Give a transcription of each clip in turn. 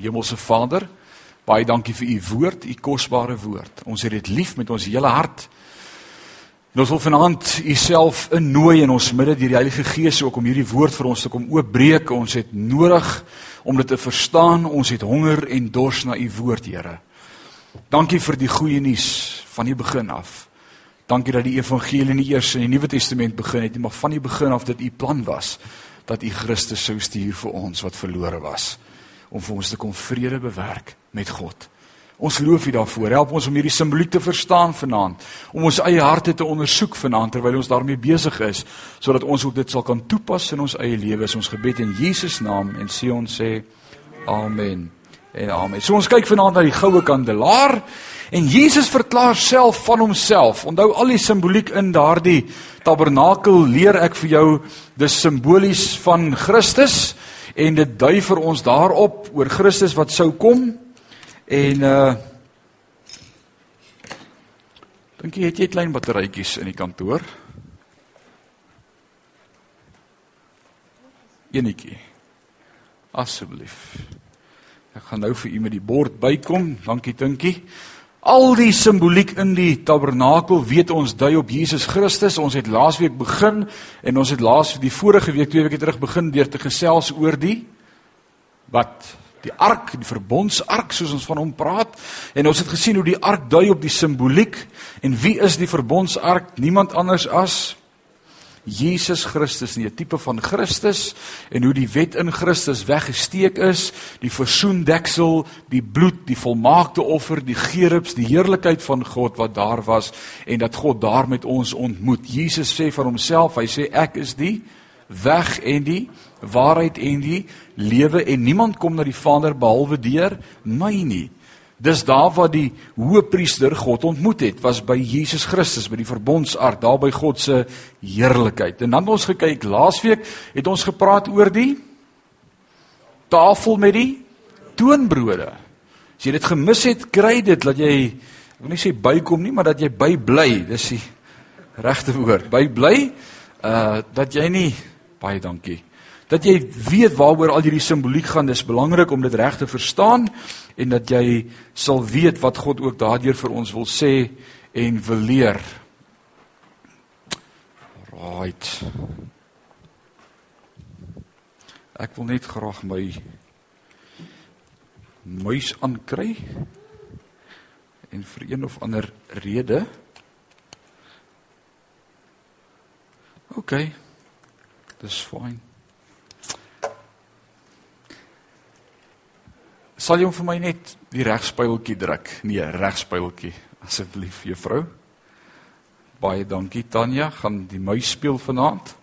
Hemelse Vader, baie dankie vir u woord, u kosbare woord. Ons het dit lief met ons hele hart. En ons wil vanaand u self innooi in ons midde deur die Heilige Gees ook om hierdie woord vir ons te kom oopbreek. Ons het nodig om dit te verstaan. Ons het honger en dors na u woord, Here. Dankie vir die goeie nuus van die begin af. Dankie dat die evangelie nie eers in die Nuwe Testament begin het nie, maar van die begin af dit u plan was dat u Christus sou stuur vir ons wat verlore was om vir ons te kom vrede bewerk met God. Ons loof U daarvoor. Help ons om hierdie simboliek te verstaan vanaand, om ons eie harte te ondersoek vanaand terwyl ons daarmee besig is, sodat ons ook dit sal kan toepas in ons eie lewens. Ons gebed in Jesus naam en sê ons sê amen. En amen. So ons kyk vanaand na die goue kandelaar en Jesus verklaar self van homself. Onthou al die simboliek in daardie tabernakel leer ek vir jou dis simbolies van Christus en dit dui vir ons daarop oor Christus wat sou kom. En uh Dink jy het jy klein batterytjies in die kantoor? Enetjie. Asseblief. Ek gaan nou vir u met die bord bykom. Dankie Tinkie. Al die simboliek in die tabernakel weet ons dui op Jesus Christus. Ons het laasweek begin en ons het laas die vorige week twee weke terug begin deur te gesels oor die wat die ark, die verbondsark soos ons van hom praat en ons het gesien hoe die ark dui op die simboliek en wie is die verbondsark? Niemand anders as Jesus Christus nie 'n tipe van Christus en hoe die wet in Christus weggesteek is, die versoendeksel, die bloed, die volmaakte offer, die gerubs, die heerlikheid van God wat daar was en dat God daar met ons ontmoet. Jesus sê van homself, hy sê ek is die weg en die waarheid en die lewe en niemand kom na die Vader behalwe deur my nie. Dis daar waar die hoëpriester God ontmoet het, was by Jesus Christus by die verbondsark, daar by God se heerlikheid. En dan het ons gekyk laasweek het ons gepraat oor die tafel met die toonbrode. As jy dit gemis het, kry dit dat jy ek wil nie sê bykom nie, maar dat jy bybly. Dis die regte woord. Bybly uh dat jy nie baie dankie dat jy weet waaroor al hierdie simboliek gaan, dis belangrik om dit reg te verstaan en dat jy sal weet wat God ook daardeur vir ons wil sê en wil leer. Right. Ek wil net graag my muis aankry en vir een of ander rede OK. Dis fyn. Sal jy hom vir my net die regspyltjie druk? Nee, regspyltjie asseblief, juffrou. Baie dankie Tanya, gaan die muis speel vanaand.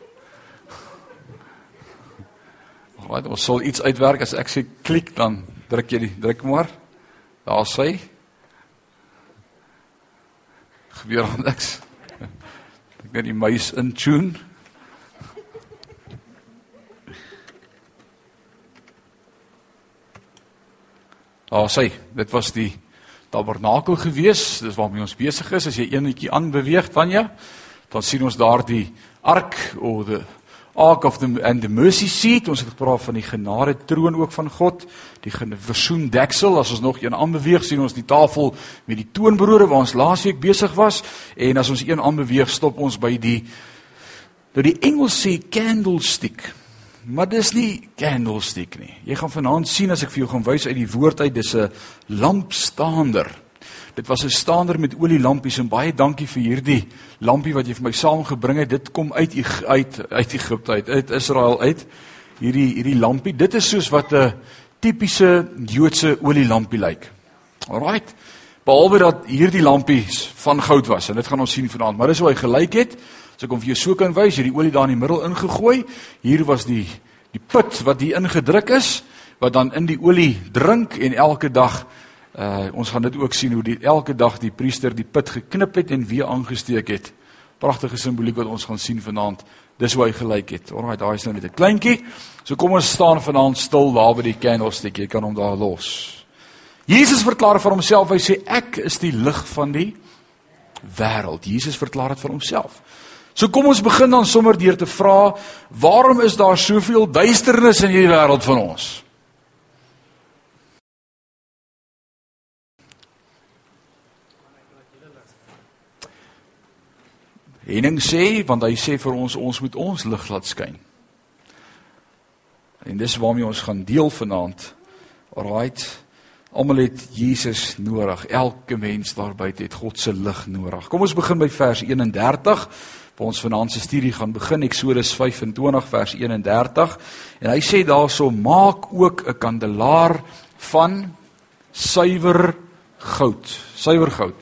Wat ons sal iets uitwerk as ek sê klik dan druk jy die druk maar. Daar sê gebeur niks. Ek net die muis in Daar sê, dit was die tabernakel gewees, dis waarmee ons besig is. As jy eenetjie aanbeweeg, Tanya, dan sien ons daar die ark of the ark of the and the mercy seat. Ons het gepraat van die genade troon ook van God, die versoen deksel. As ons nog een aanbeweeg, sien ons die tafel met die toonbrode waar ons laasweek besig was en as ons een aanbeweeg, stop ons by die nou die Engels sê candlestick. Maar dis nie candlestick nie. Jy gaan vanaand sien as ek vir jou gaan wys uit die woord uit, dis 'n lampstaander. Dit was 'n staander met olielampies en baie dankie vir hierdie lampie wat jy vir my saamgebring het. Dit kom uit uit uit Egipte uit, uit Israel uit. Hierdie hierdie lampie, dit is soos wat 'n tipiese Joodse olielampie lyk. Alraight. Behalwe dat hierdie lampies van goud was en dit gaan ons sien vanaand, maar dis hoe hy gelyk het. So kom vir jou so kan wys, hierdie olie daar in die middel ingegooi. Hier was die die put wat hier ingedruk is wat dan in die olie drink en elke dag uh ons gaan dit ook sien hoe die elke dag die priester die put geknip het en weer aangesteek het. Pragtige simboliek wat ons gaan sien vanaand. Dis hoe hy gelyk het. Alraai, daai is nou net 'n kleintjie. So kom ons staan vanaand stil daar by die candlestick. Jy kan hom daar los. Jesus verklaar vir homself, hy sê ek is die lig van die wêreld. Jesus verklaar dit vir homself. So kom ons begin dan sommer deur te vra, waarom is daar soveel duisternis in hierdie wêreld van ons? Henning sê want hy sê vir ons ons moet ons lig laat skyn. En dis waarmee ons gaan deel vanaand. Alraight. Almal het Jesus nodig. Elke mens daar buite het God se lig nodig. Kom ons begin by vers 31 waar ons vanaand se studie gaan begin Eksodus 25 vers 31 en hy sê daarso maak ook 'n kandelaar van suiwer goud. Suiwer goud.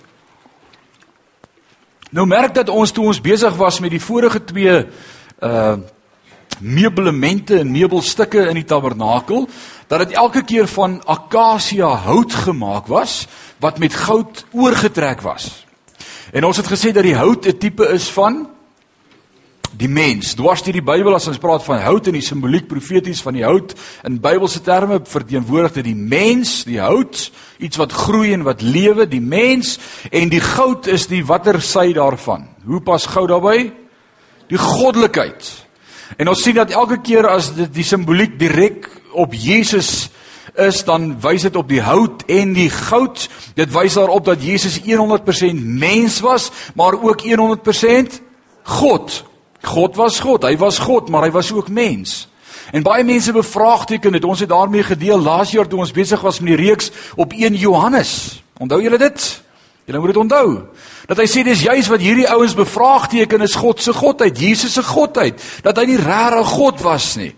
Nou merk dat ons toe ons besig was met die vorige twee uh meubelemente en meubelstukke in die tabernakel dat dit elke keer van akasia hout gemaak was wat met goud oorgetrek was. En ons het gesê dat die hout 'n tipe is van die mens. Dwars deur die Bybel as ons praat van hout en die simboliek profeties van die hout in Bybelse terme verteenwoordig dit die mens, die hout, iets wat groei en wat lewe, die mens en die goud is die watter sy daarvan. Hoe pas goud daarbey? Die goddelikheid. En ons sien dat elke keer as dit die simboliek direk op Jesus is dan wys dit op die hout en die goud. Dit wys daarop dat Jesus 100% mens was, maar ook 100% God. God was God, hy was God, maar hy was ook mens. En baie mense bevraagteken dit. Ons het daarmee gedeel laas jaar toe ons besig was met die reeks op 1 Johannes. Onthou julle dit? Julle moet dit onthou. Dat hy sê dis juis wat hierdie ouens bevraagteken is God se godheid, Jesus se godheid, dat hy nie regtig God was nie.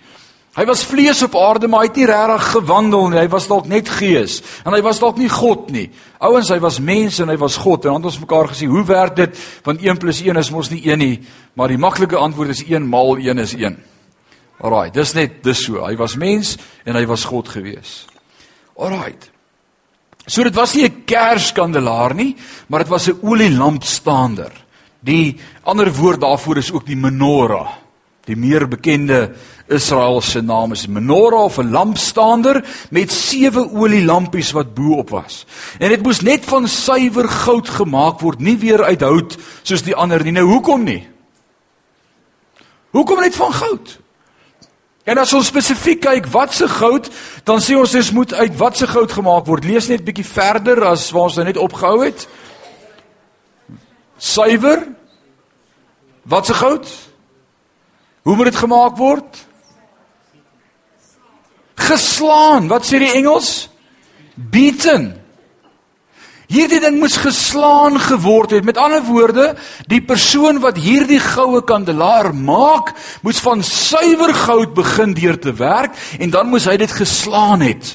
Hy was vlees op aarde, maar hy het nie regtig gewandel nie. Hy was dalk net gees en hy was dalk nie God nie. Ouens, hy was mens en hy was God. En dan het ons mekaar gesê, hoe werk dit? Want 1 + 1 is mos nie 1 nie, maar die maklike antwoord is 1 maal 1 is 1. Alraai, dis net dis so. Hy was mens en hy was God gewees. Alraai. So dit was nie 'n kerskandelaar nie, maar dit was 'n olielampstaander. Die ander woord daarvoor is ook die menorah. Die meer bekende Israel se naam is menorah of 'n lampstaander met sewe olielampies wat bo-op was. En dit moes net van suiwer goud gemaak word, nie weer uit hout soos die ander nie. Nou hoekom nie? Hoekom net van goud? En as ons spesifiek kyk wat se goud, dan sê ons dis moet uit wat se goud gemaak word. Lees net bietjie verder as waar ons nou net opgehou het. Suiwer? Wat se goud? Hoe moet dit gemaak word? Geslaan. Wat sê die Engels? Beaten. Hierdie ding moes geslaan geword het. Met ander woorde, die persoon wat hierdie goue kandelaar maak, moes van suiwer goud begin deur te werk en dan moes hy dit geslaan het.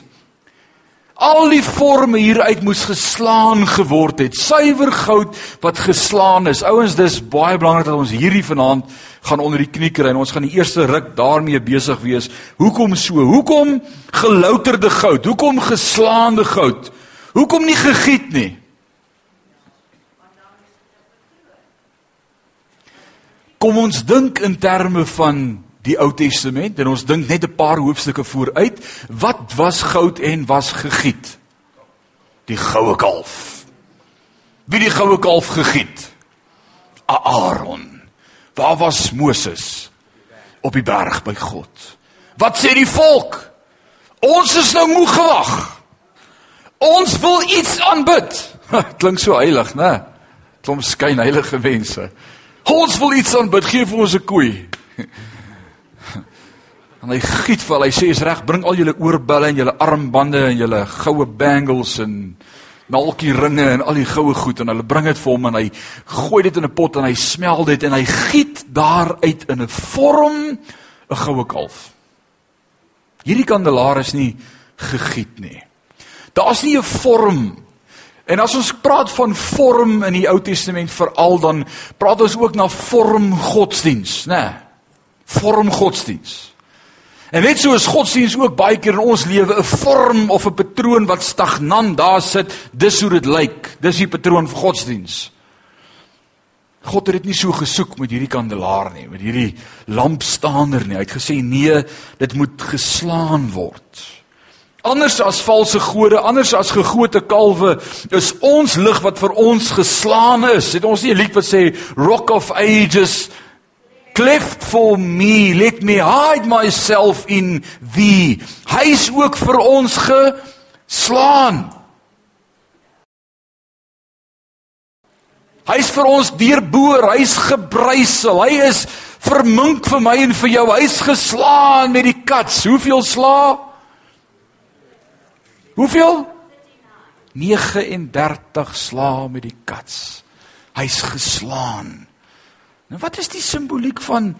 Al die forme hieruit moes geslaan geword het. Suiwer goud wat geslaan is. Ouens, dis baie belangrik dat ons hierdie vanaand gaan onder die knie kry en ons gaan die eerste ruk daarmee besig wees. Hoekom so? Hoekom gelouterde goud? Hoekom geslaande goud? Hoekom nie gegiet nie? Kom ons dink in terme van die Ou Testament en ons dink net 'n paar hoofstukke vooruit, wat was goud en was gegiet? Die goue kalf. Wie die goue kalf gegiet? Aaron. Waar was Moses? Op die berg by God. Wat sê die volk? Ons is nou moeg gewag. Ons wil iets aanbid. Klink so heilig, né? Klomp skyn heilige wense. Ons wil iets aanbid. Geef vir ons 'n koei. En hy giet vir hulle. Hy sê is reg, bring al julle oorbelle en julle armbande en julle goue bangles en nalkie ringe en al die goue goed en hulle bring dit vir hom en hy gooi dit in 'n pot en hy smel dit en hy giet daaruit in 'n vorm 'n goue kalf. Hierdie kandelaar is nie gegiet nie. Daar's nie 'n vorm En as ons praat van vorm in die Ou Testament veral dan praat ons ook na vorm godsdiens, né? Nee, vorm godsdiens. En net so is godsdiens ook baie keer in ons lewe 'n vorm of 'n patroon wat stagnant daar sit. Dis hoe dit lyk. Dis die patroon vir godsdiens. God het dit nie so gesoek met hierdie kandelaar nie, met hierdie lampstaander nie. Hy het gesê nee, dit moet geslaan word. Anders as valse gode, anders as gegote kalwe, is ons lig wat vir ons geslaan is. Het ons nie 'n lied wat sê Rock of Ages cleft for me let me hide myself in thee hy's ook vir ons geslaan Hy's vir ons deurboor, hy's gebrysel. Hy is vermink vir my en vir jou. Hy's geslaan met die kats. Hoeveel sla? Hoeveel? 39 sla met die kats. Hy's geslaan. Nou wat is die simboliek van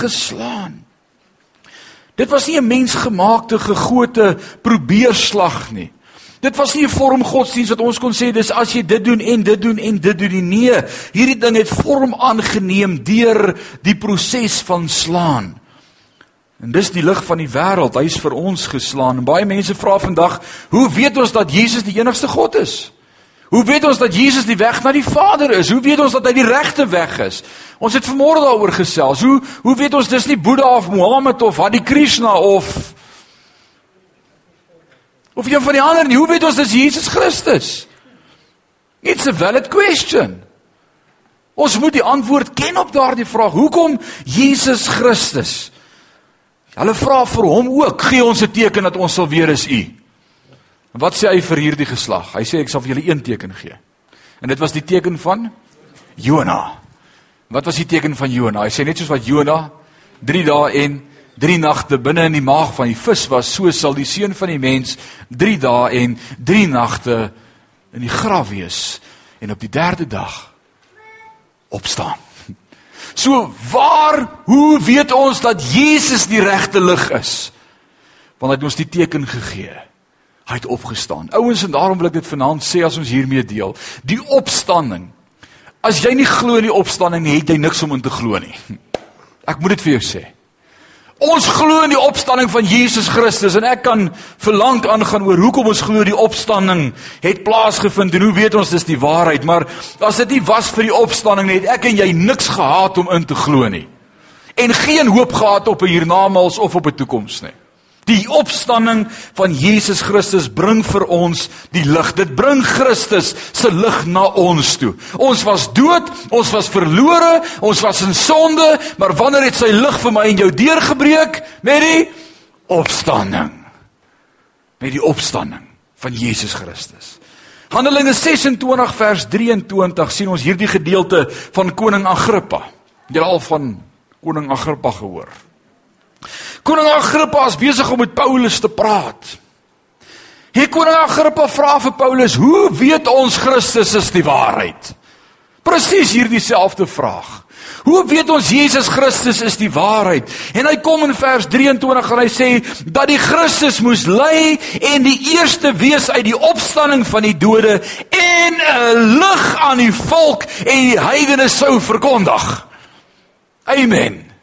geslaan? Dit was nie 'n mensgemaakte gegote probeerslag nie. Dit was nie 'n vorm godsdiens wat ons kon sê dis as jy dit doen en dit doen en dit doen nie. Nee, hierdie ding het vorm aangeneem deur die proses van slaan. En dis die lig van die wêreld. Hy's vir ons geslaan. En baie mense vra vandag, hoe weet ons dat Jesus die enigste God is? Hoe weet ons dat Jesus die weg na die Vader is? Hoe weet ons dat hy die regte weg is? Ons het vanmôre daaroor gesels. Hoe hoe weet ons dis nie Boeddha of Mohammed of Hare Krishna of Of een van die ander nie. Hoe weet ons dis Jesus Christus? It's a valid question. Ons moet die antwoord ken op daardie vraag. Hoekom Jesus Christus? Hulle vra vir hom ook, gee ons 'n teken dat ons sal weet is U. En wat sê hy vir hierdie geslag? Hy sê ek sal vir julle een teken gee. En dit was die teken van Jona. Wat was die teken van Jona? Hy sê net soos wat Jona 3 dae en 3 nagte binne in die maag van die vis was, so sal die seun van die mens 3 dae en 3 nagte in die graf wees en op die derde dag opstaan. So waar hoe weet ons dat Jesus die regte lig is? Want hy het ons die teken gegee. Hy het opgestaan. Ouens en daarom wil ek dit vanaand sê as ons hiermee deel. Die opstanding. As jy nie glo in die opstanding nie, het jy niks om in te glo nie. Ek moet dit vir jou sê. Ons glo in die opstanding van Jesus Christus en ek kan verlang aangaan oor hoekom ons glo die opstanding het plaasgevind en hoe weet ons dis die waarheid maar as dit nie was vir die opstanding nie het ek en jy niks gehad om in te glo nie en geen hoop gehad op 'n hiernamaals of op 'n toekoms nie Die opstanding van Jesus Christus bring vir ons die lig. Dit bring Christus se lig na ons toe. Ons was dood, ons was verlore, ons was in sonde, maar wanneer het sy lig vir my en jou deurgebreek met die opstanding? Met die opstanding van Jesus Christus. Handelinge 26 vers 23 sien ons hierdie gedeelte van koning Agrippa. Jy het al van koning Agrippa gehoor. Koning Agrippa is besig om met Paulus te praat. Hier koning Agrippa vra vir Paulus: "Hoe weet ons Christus is die waarheid?" Presies hierdie selfde vraag. Hoe weet ons Jesus Christus is die waarheid? En hy kom in vers 23 en hy sê dat die Christus moes ly en die eerste wees uit die opstanding van die dode en 'n lig aan die volk en die heidene sou verkondig. Amen.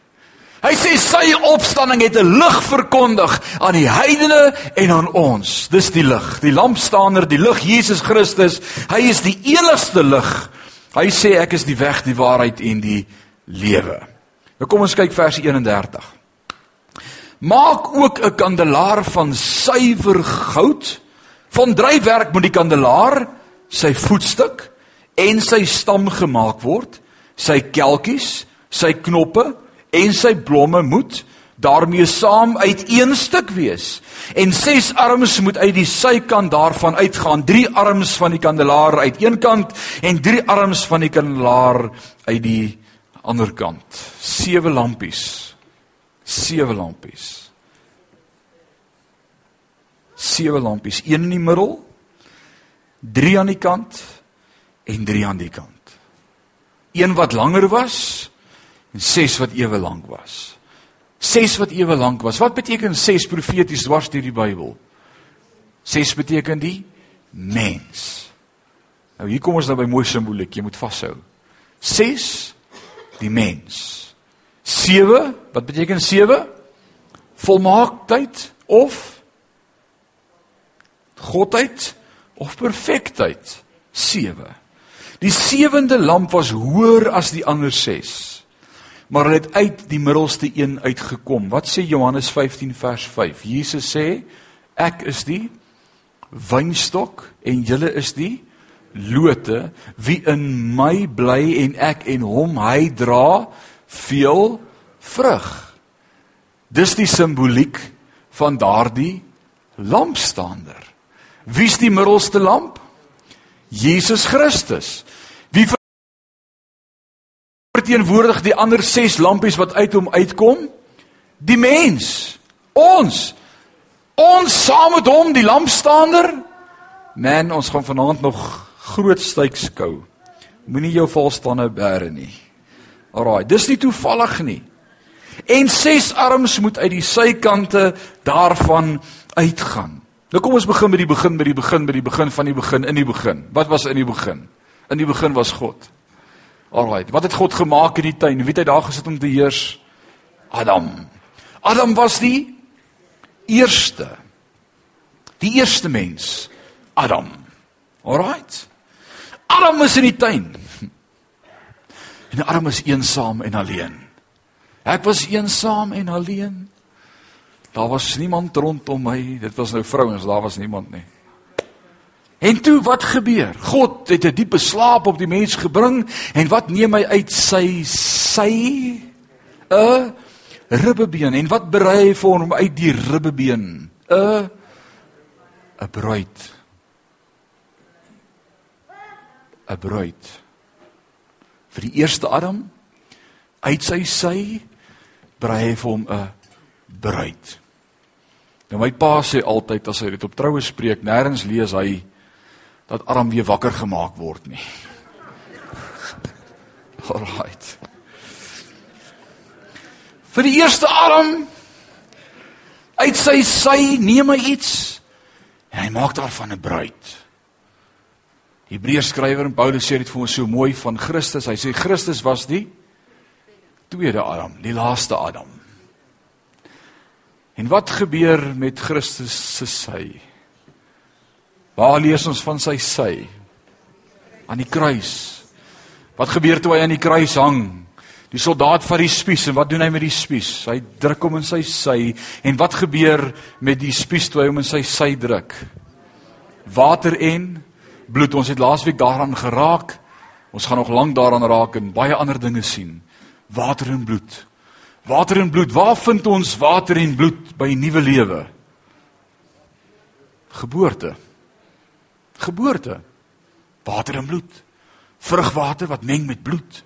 Hy sê sy opstanding het 'n lig verkondig aan die heidene en aan ons. Dis die lig, die lampstaander, die lig Jesus Christus. Hy is die enigste lig. Hy sê ek is die weg, die waarheid en die lewe. Nou kom ons kyk vers 31. Maak ook 'n kandelaar van suiwer goud. Van drywerk moet die kandelaar sy voetstuk en sy stam gemaak word, sy kelkies, sy knoppe en sy blomme moet daarmee saam uit een stuk wees. En ses arms moet uit die sykant daarvan uitgaan. Drie arms van die kandelaar uit een kant en drie arms van die kandelaar uit die ander kant. Sewe lampies. Sewe lampies. Sewe lampies. Een in die middel drie aan die kant en drie aan die kant. Een wat langer was en 6 wat ewe lank was. 6 wat ewe lank was. Wat beteken 6 profeties dwars deur die Bybel? 6 beteken die mens. Nou hier kom ons nou by mooi simboliek, jy moet vashou. 6 die mens. 7, wat beteken 7? Volmaaktheid of godheid of perfektheid. 7. Die sewende lamp was hoër as die ander 6 maar hulle het uit die middelste een uitgekom. Wat sê Johannes 15 vers 5? Jesus sê ek is die wynstok en julle is die lote wie in my bly en ek en hom hy dra veel vrug. Dis die simboliek van daardie lampstander. Wie's die middelste lamp? Jesus Christus. Verteenwoordig die ander 6 lampies wat uit hom uitkom? Die mens. Ons. Ons saam met hom die lampstander. Man, ons gaan vanaand nog groot styks skou. Moenie jou valstande bære nie. Alraai, dis nie toevallig nie. En ses arms moet uit die sykante daarvan uitgaan. Nou kom ons begin met die begin, met die begin, met die begin van die begin, in die begin. Wat was in die begin? In die begin was God. Alraai, wat het God gemaak in die tuin? Wie het hy daar gesit om te heers? Adam. Adam was die eerste. Die eerste mens. Adam. Alraai. Adam was in die tuin. En Adam is eensaam en alleen. Ek was eensaam en alleen. Daar was niemand rondom my. Dit was nou vrouens, daar was niemand nie. En toe wat gebeur? God het 'n diepe slaap op die mens gebring en wat neem hy uit sy sy 'n ribbebeen en wat berei hy vir hom uit die ribbebeen? 'n 'n bruid. 'n bruid vir die eerste Adam uit sy sy brei hy vir hom 'n bruid. Nou my pa sê altyd as hy dit op troue spreek, nêrens lees hy dat Adam weer wakker gemaak word nie. Alraight. Vir die eerste Adam uit sy sy neem hy iets en hy maak daarvan 'n bruid. Hebreërs skrywer en Paulus sê dit vir ons so mooi van Christus. Hy sê Christus was die tweede Adam, die laaste Adam. En wat gebeur met Christus se sy? Waar lees ons van sy sy? Aan die kruis. Wat gebeur toe hy aan die kruis hang? Die soldaat vat die spies en wat doen hy met die spies? Hy druk hom in sy sy en wat gebeur met die spies toe hy hom in sy sy druk? Water en bloed. Ons het laasweek daaraan geraak. Ons gaan nog lank daaraan raak en baie ander dinge sien. Water en bloed. Water en bloed. Waar vind ons water en bloed by nuwe lewe? Geboorte. Geboorte. Water en bloed. Vrugwater wat meng met bloed.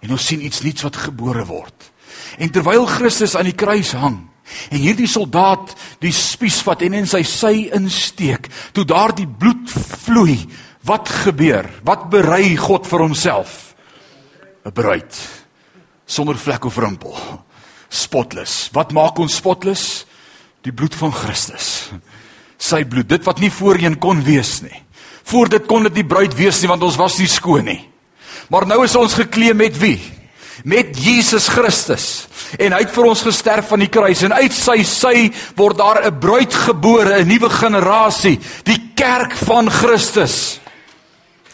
En ons sien iets nuuts wat gebore word. En terwyl Christus aan die kruis hang, En hierdie soldaat die spies vat en in sy sy insteek. Toe daardie bloed vloei, wat gebeur? Wat berei God vir homself? 'n Bruid sonder vlek of rimpel. Spotless. Wat maak ons spotless? Die bloed van Christus. Sy bloed, dit wat nie voorheen kon wees nie. Voor dit kon dit nie bruid wees nie want ons was nie skoon nie. Maar nou is ons geklee met wie? Met Jesus Christus en hy het vir ons gesterf van die kruis en uit sy sy word daar 'n bruid gebore, 'n nuwe generasie, die kerk van Christus.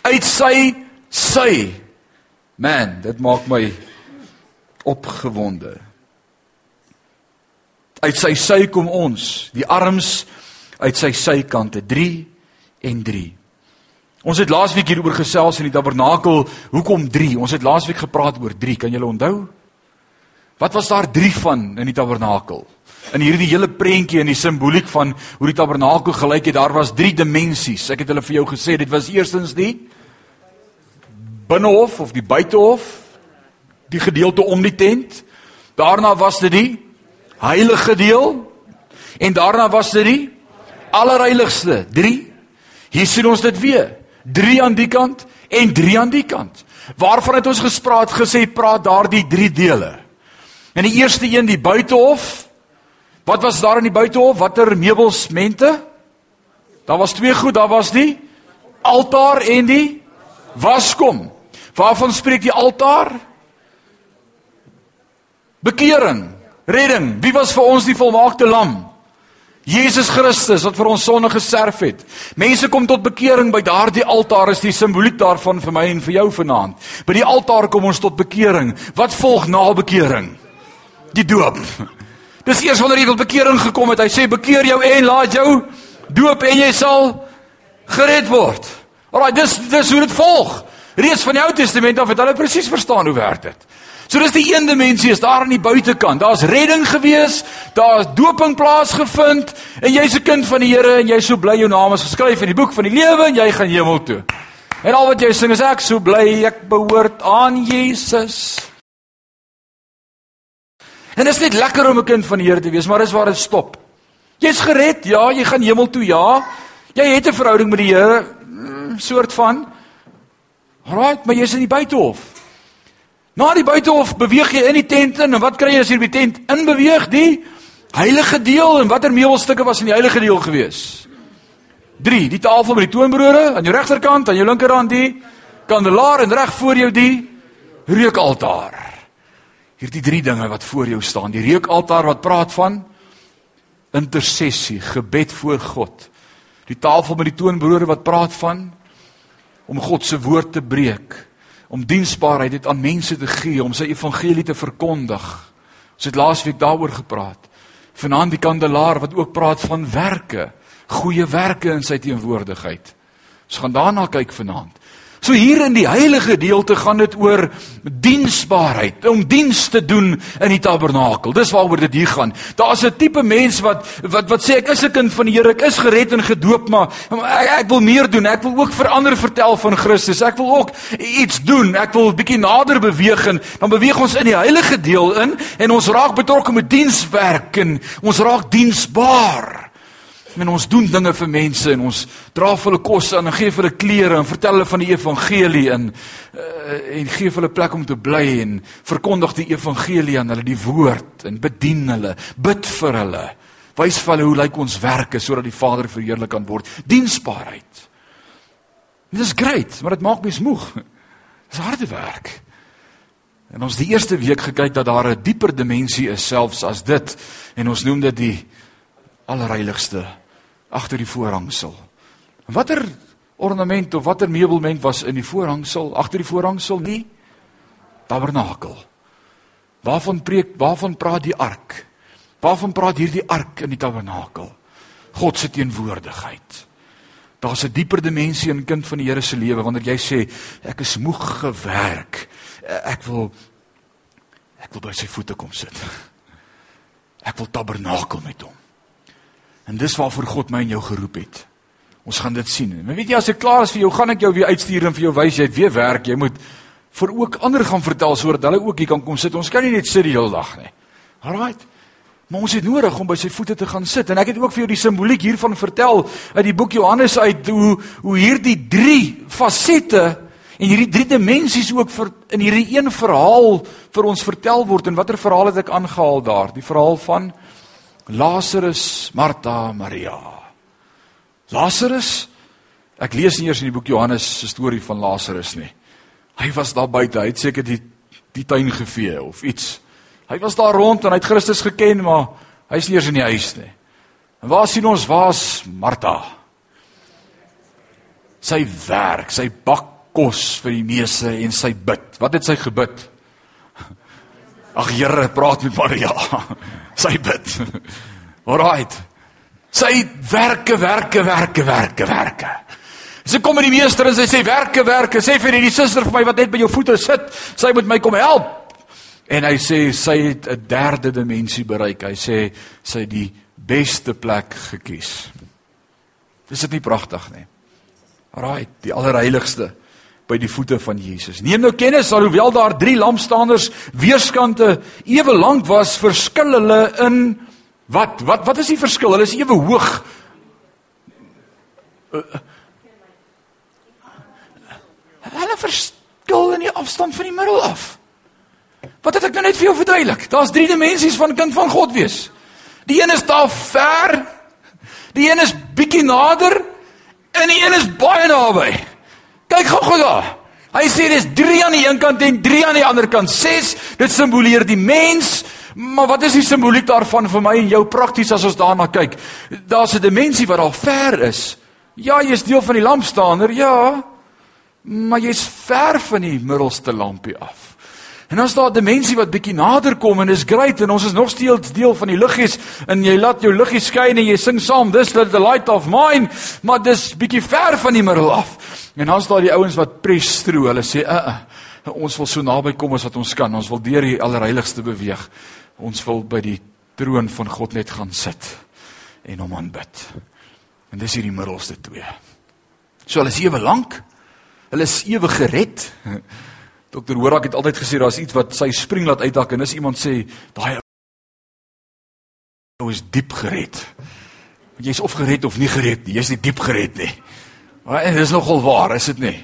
Uit sy sy. Man, dit maak my opgewonde. Uit sy sy kom ons, die arms uit sy sykante 3 en 3. Ons het laasweek hieroor gesels in die tabernakel, hoekom 3? Ons het laasweek gepraat oor 3, kan julle onthou? Wat was daar drie van in die tabernakel? In hierdie hele prentjie en die simboliek van hoe die tabernakel gelyk het, daar was drie dimensies. Ek het hulle vir jou gesê, dit was eerstens die binnehof of die buitehof, die gedeelte om die tent. Daarna was dit die heilige deel en daarna was dit die allerheiligste. 3. Hier sien ons dit weer. 3 aan die kant en 3 aan die kant. Waarvan het ons gespreek gesê praat daardie drie dele? In die eerste een die buitehof. Wat was daar in die buitehof? Watter meubels, mente? Daar was twee goed, daar was die altaar en die waskom. Waarvan spreek die altaar? Bekering, redding. Wie was vir ons die volmaakte lam? Jesus Christus wat vir ons sonde gesterf het. Mense kom tot bekering by daardie altaar is die simboliek daarvan vir my en vir jou vanaand. By die altaar kom ons tot bekering. Wat volg na bekering? die doop. Dis eers wanneer jy tot bekering gekom het. Hy sê bekeer jou en laat jou doop en jy sal gered word. Alraai, dis dis hoe dit volg. Reeds van die Ou Testament af het hulle presies verstaan hoe werk dit. So dis die een dimensie is daar aan die buitekant. Daar's redding gewees, daar's doping plaasgevind en jy's 'n kind van die Here en jy so bly jou naam is geskryf in die boek van die lewe en jy gaan hemel toe. En al wat jy sing is ek so bly ek behoort aan Jesus. En dit is net lekker om 'n kind van die Here te wees, maar dis waar dit stop. Jy's gered, ja, jy gaan hemel toe, ja. Jy het 'n verhouding met die Here, mm, soort van. Alraai, maar jy's in die buitehof. Na die buitehof beweeg jy in die tent in en wat kry jy as jy by die tent inbeweeg? Die heilige deel en watter meubelstukke was in die heilige deel gewees? 3. Die tafel met die toonbrode aan jou regterkant, aan jou linkerkant die kandelaar en reg voor jou die reukaltaar. Hierdie drie dinge wat voor jou staan, die reukaltaar wat praat van intersessie, gebed voor God. Die tafel met die toonbrode wat praat van om God se woord te breek, om diensbaarheid dit aan mense te gee, om sy evangelie te verkondig. Ons het laasweek daaroor gepraat. Vanaand die kandelaar wat ook praat van werke, goeie werke in sy teenwoordigheid. Ons gaan daarna kyk vanaand. So hier in die heilige gedeelte gaan dit oor diensbaarheid, om diens te doen in die tabernakel. Dis waaroor dit hier gaan. Daar's 'n tipe mens wat wat wat sê ek is 'n kind van die Here, ek is gered en gedoop, maar ek, ek wil meer doen. Ek wil ook vir ander vertel van Christus. Ek wil ook iets doen. Ek wil 'n bietjie nader beweeg en dan beweeg ons in die heilige deel in en ons raak betrokke met dienswerk en ons raak diensbaar. En ons doen dinge vir mense en ons dra vir hulle kos aan en gee vir hulle klere en vertel hulle van die evangelie en uh, en gee vir hulle plek om te bly en verkondig die evangelie aan hulle die woord en bedien hulle, bid vir hulle. Wys vir hulle hoe lyk ons werke sodat die Vader verheerlik kan word. Diensbaarheid. Dit is great, maar dit maak mens moeg. Dis harde werk. En ons die eerste week gekyk dat daar 'n dieper dimensie is selfs as dit en ons noem dit die allerheiligste agter die voorhangsel. Watter ornament of watter meubelment was in die voorhangsel agter die voorhangsel nie? Tabernakel. Waarvan preek waarvan praat die ark? Waarvan praat hierdie ark in die tabernakel? God se teenwoordigheid. Daar's 'n dieper dimensie in kind van die Here se lewe wanneer jy sê ek is moeg gewerk. Ek wil ek wil by sy voete kom sit. Ek wil tabernakel met hom. En dis waarvoor God my en jou geroep het. Ons gaan dit sien. Maar weet jy as ek klaar is vir jou, gaan ek jou weer uitstuur en vir jou wys jy het weer werk. Jy moet vir ook ander gaan vertel sodat hulle ook hier kan kom sit. Ons kan nie net sit die hele dag nie. Alraight. Maar ons het nodig om by sy voete te gaan sit. En ek het ook vir jou die simboliek hiervan vertel uit die boek Johannes uit hoe hoe hierdie drie fasette en hierdie drie dimensies ook vir in hierdie een verhaal vir ons vertel word en watter verhaal het ek aangehaal daar? Die verhaal van Lazarus, Martha, Maria. Lazarus? Ek lees nie eers in die boek Johannes se storie van Lazarus nie. Hy was daar buite, hy het seker die die tuin gevee of iets. Hy was daar rond en hy het Christus geken, maar hy's nie eers in die huis nie. En waar sien ons waar's Martha? Sy werk, sy bak kos vir die meeste en sy bid. Wat het sy gebid? Ag Here, praat met Maria. Sy bid. Alraight. Sy werke, werke, werke, werke, werke. Sy kom met die meester en sy sê werke, werke. Sê vir die suster vir my wat net by jou voete sit, sy moet my kom help. En hy sê sy het 'n derde dimensie bereik. Hy sê sy het die beste plek gekies. Dis dit nie pragtig nie. Alraight, die allerheiligste by die voete van Jesus. Neem nou kennis alhoewel daar drie lampstanders weerskante ewe lank was, verskil hulle in wat? Wat wat is die verskil? Hulle is ewe hoog. Hulle verskil in die afstand van die middel af. Wat het ek nou net vir jou verduidelik? Daar's drie dimensies van kind van God wees. Die een is daar ver. Die een is bietjie nader en die een is baie naby. Kyk gou-gou daar. Hy sê dis 3 aan die een kant en 3 aan die ander kant. 6, dit simboleer die mens. Maar wat is die simboliek daarvan vir my en jou prakties as ons daarna kyk? Daar's 'n dimensie wat al ver is. Ja, jy's deel van die lampstander, ja. Maar jy's ver van die middelste lampie af. En as daar 'n dimensie wat bietjie nader kom en is great en ons is nog steeds deel van die liggies en jy laat jou liggie skyn en jy sing saam this little light of mine, maar dis bietjie ver van die middel af. En dan is daar die ouens wat pres through. Hulle sê, "Uh, uh ons wil so naby kom as wat ons kan. Ons wil deur die allerheiligste beweeg. Ons wil by die troon van God net gaan sit en hom aanbid." En dis hierdie middelste twee. So hulle is ewe lank, Hulle is ewig gered. Dr. Horak het altyd gesê daar's iets wat sy spring laat uitdak en as iemand sê daai ou is diep gered. Jy's of gered of nie gered nie. Jy's nie diep gered nie. Maar dit is nogal waar, is dit nie?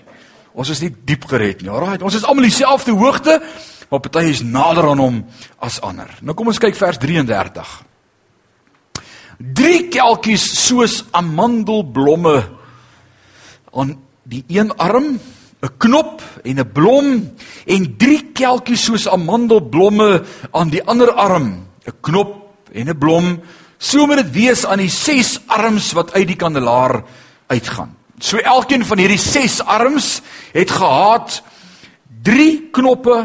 Ons is nie diep gered nie. Alraai, ons is almal dieselfde hoogte, maar party is nader aan hom as ander. Nou kom ons kyk vers 33. Drie kelkies soos amandelblomme aan die een arm 'n knop en 'n blom en drie kelkies soos amandelblomme aan die ander arm 'n knop en 'n blom so moet dit wees aan die ses arms wat uit die kandelaar uitgaan so elkeen van hierdie ses arms het gehad drie knoppe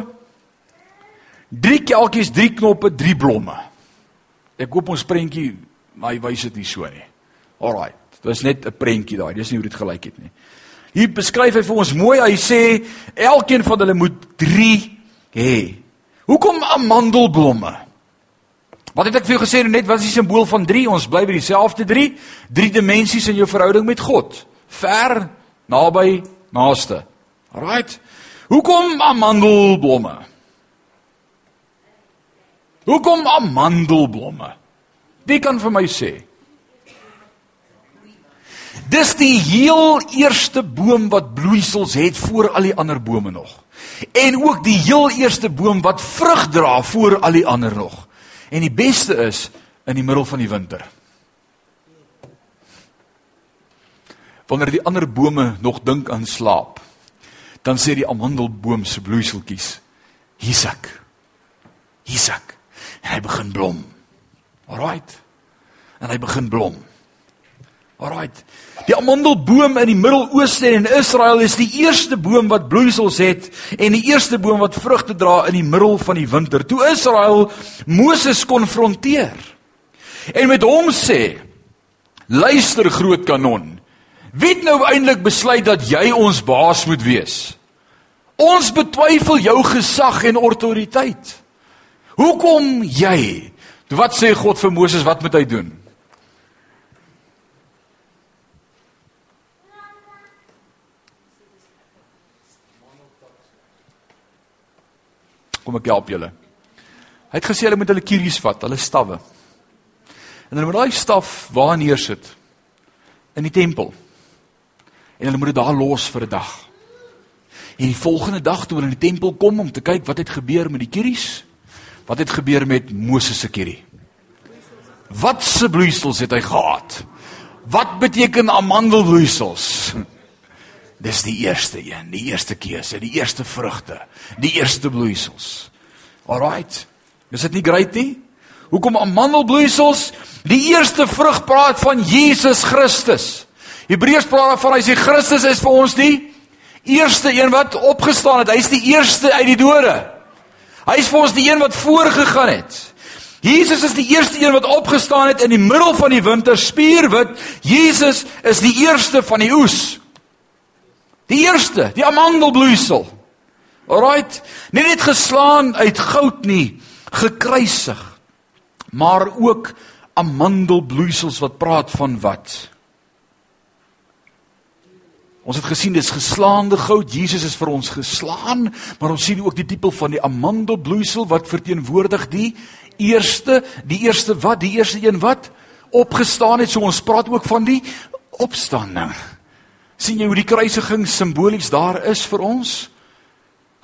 drie kelkies drie knoppe drie blomme ek koop ons prentjie maar hy wys dit nie so nie alraai dit is net 'n prentjie daai dis nie hoe dit gelyk het nie Hier beskryf hy vir ons mooi. Hy sê elkeen van hulle moet 3 hê. Hoekom amandelblomme? Wat het ek vir jou gesê net wat is die simbool van 3? Ons bly by dieselfde 3. Drie dimensies in jou verhouding met God. Ver, naby, naaste. Right? Hoekom amandelblomme? Hoekom amandelblomme? Wie kan vir my sê? Dis die heel eerste boom wat bloeisels het voor al die ander bome nog. En ook die heel eerste boom wat vrug dra voor al die ander nog. En die beste is in die middel van die winter. Wanneer die ander bome nog dink aan slaap, dan sê die amandelboom se bloeiseltjies: "Hiersak. Hiersak." En hy begin blom. Alraight. En hy begin blom. Alraight. Die amandelboom in die Midde-Ooste en Israel is die eerste boom wat bloeisels het en die eerste boom wat vrugte dra in die middel van die winter. Toe Israel Moses konfronteer en met hom sê: "Luister groot kanon. Wie het nou eintlik besluit dat jy ons baas moet wees? Ons betwyfel jou gesag en autoriteit. Hoekom jy? Wat sê God vir Moses wat moet hy doen?" Kom ek help julle. Hy het gesê hulle moet hulle kieries vat, hulle stawwe. En hulle moet daai staf waar neersit in die tempel. En hulle moet dit daar los vir 'n dag. En die volgende dag toe hulle in die tempel kom om te kyk wat het gebeur met die kieries? Wat het gebeur met Moses se kierie? Wat se bloeisels het hy gehad? Wat beteken amandelbloeisels? Dis die eerste een, die eerste keuse, die eerste vrugte, die eerste bloeisels. Alraight. Is dit nie great nie? Hoekom amandelbloeisels? Die eerste vrug praat van Jesus Christus. Hebreërs praat daarvan hy sê Christus is vir ons die eerste een wat opgestaan het. Hy's die eerste uit die dode. Hy's vir ons die een wat voorgegaan het. Jesus is die eerste een wat opgestaan het in die middel van die winter spierwit. Jesus is die eerste van die oes. Die eerste, die amandelbloeisel. Alraight, nie net geslaan uit goud nie, gekruisig. Maar ook amandelbloeisels wat praat van wat? Ons het gesien dis geslaande goud. Jesus is vir ons geslaan, maar ons sien ook die tipe van die amandelbloeisel wat verteenwoordig die eerste, die eerste wat, die eerste een wat opgestaan het. So ons praat ook van die opstanding sien jy hoe die kruisiging simbolies daar is vir ons?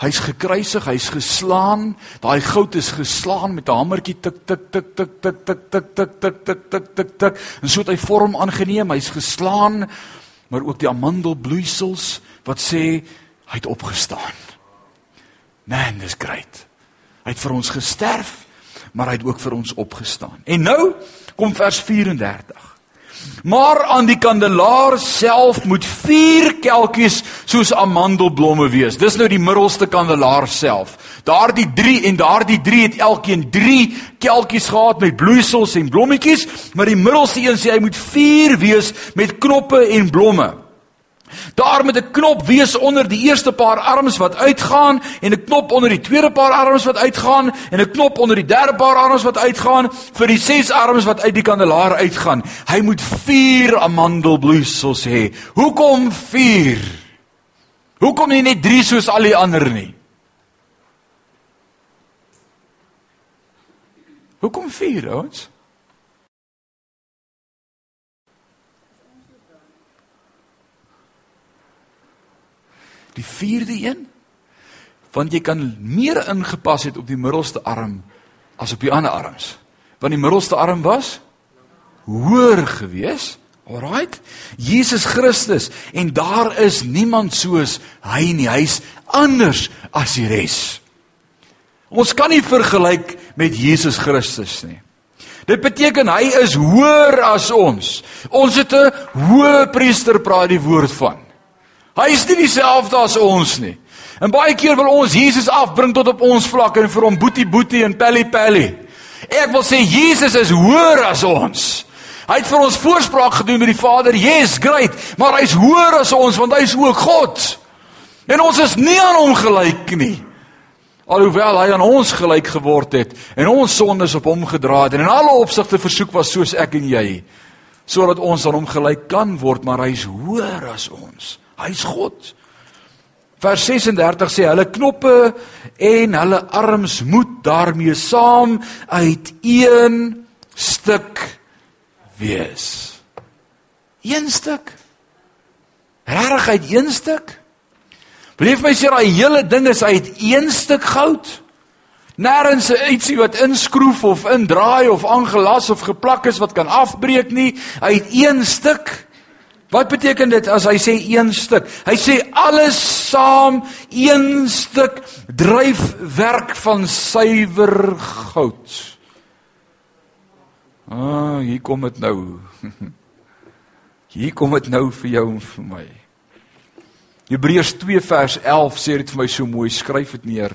Hy's gekruisig, hy's geslaan, daai goud is geslaan met 'n hamertjie tik tik tik tik tik tik tik tik tik tik tik tik en so het hy vorm aangeneem, hy's geslaan, maar ook die amandelbloeisels wat sê hy het opgestaan. Man, dis great. Hy het vir ons gesterf, maar hy het ook vir ons opgestaan. En nou kom vers 34. Maar aan die kandelaar self moet vier kelkies soos amandelblomme wees. Dis nou die middelste kandelaar self. Daardie 3 en daardie 3 het elkeen 3 kelkies gehad met bloeisels en blommetjies, maar die middelste een sê hy moet 4 wees met knoppe en blomme. Daar met 'n knop wees onder die eerste paar arms wat uitgaan en 'n knop onder die tweede paar arms wat uitgaan en 'n knop onder die derde paar arms wat uitgaan vir die ses arms wat uit die kandelaar uitgaan. Hy moet 4 amandelbloeisels hê. Hoekom 4? Hoekom nie net 3 soos al die ander nie? Hoekom 4 ouens? Die vierde een want jy kan meer ingepas het op die middelste arm as op die ander arms. Want die middelste arm was hoër gewees. Alraight. Jesus Christus en daar is niemand soos hy nie. Hy's anders as die res. Ons kan nie vergelyk met Jesus Christus nie. Dit beteken hy is hoër as ons. Ons het 'n hoë priester praat die woord van. Hy is nie dieselfde as ons nie. En baie keer wil ons Jesus afbring tot op ons vlak en vir hom boetie boetie en pelly pelly. Ek wil sê Jesus is hoër as ons. Hy het vir ons voorspraak gedoen met die Vader. Yes, great, maar hy's hoër as ons want hy's ook God. En ons is nie aan hom gelyk nie. Alhoewel hy aan ons gelyk geword het en ons sondes op hom gedra het en in alle opsigte versoek was soos ek en jy, sodat ons aan hom gelyk kan word, maar hy's hoër as ons. Hy's God. Vers 36 sê hulle knoppe en hulle arms moet daarmee saam uit een stuk wees. Een stuk. Regtig uit een stuk? Beleef my sê daai hele ding is uit een stuk goud. Nêrens ietsie wat inskroef of indraai of aangelas of geplak is wat kan afbreek nie, uit een stuk. Wat beteken dit as hy sê een stuk? Hy sê alles saam een stuk dryfwerk van suiwer goud. Ah, hier kom dit nou. Hier kom dit nou vir jou en vir my. Hebreërs 2 vers 11 sê dit vir my so mooi, skryf dit neer.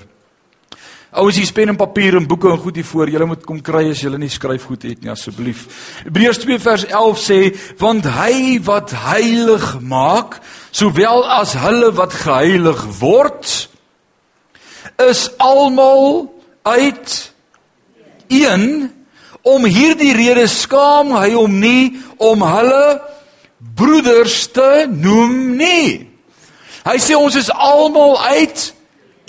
Ouens, hier pen en papier en boeke en goed hier voor. Julle moet kom kry as julle nie skryf goed het nie asseblief. Hebreërs 2 vers 11 sê, want hy wat heilig maak, sowel as hulle wat geheilig word, is almal uit een om hierdie rede skaam hy hom nie om hulle broeders te noem nie. Hy sê ons is almal uit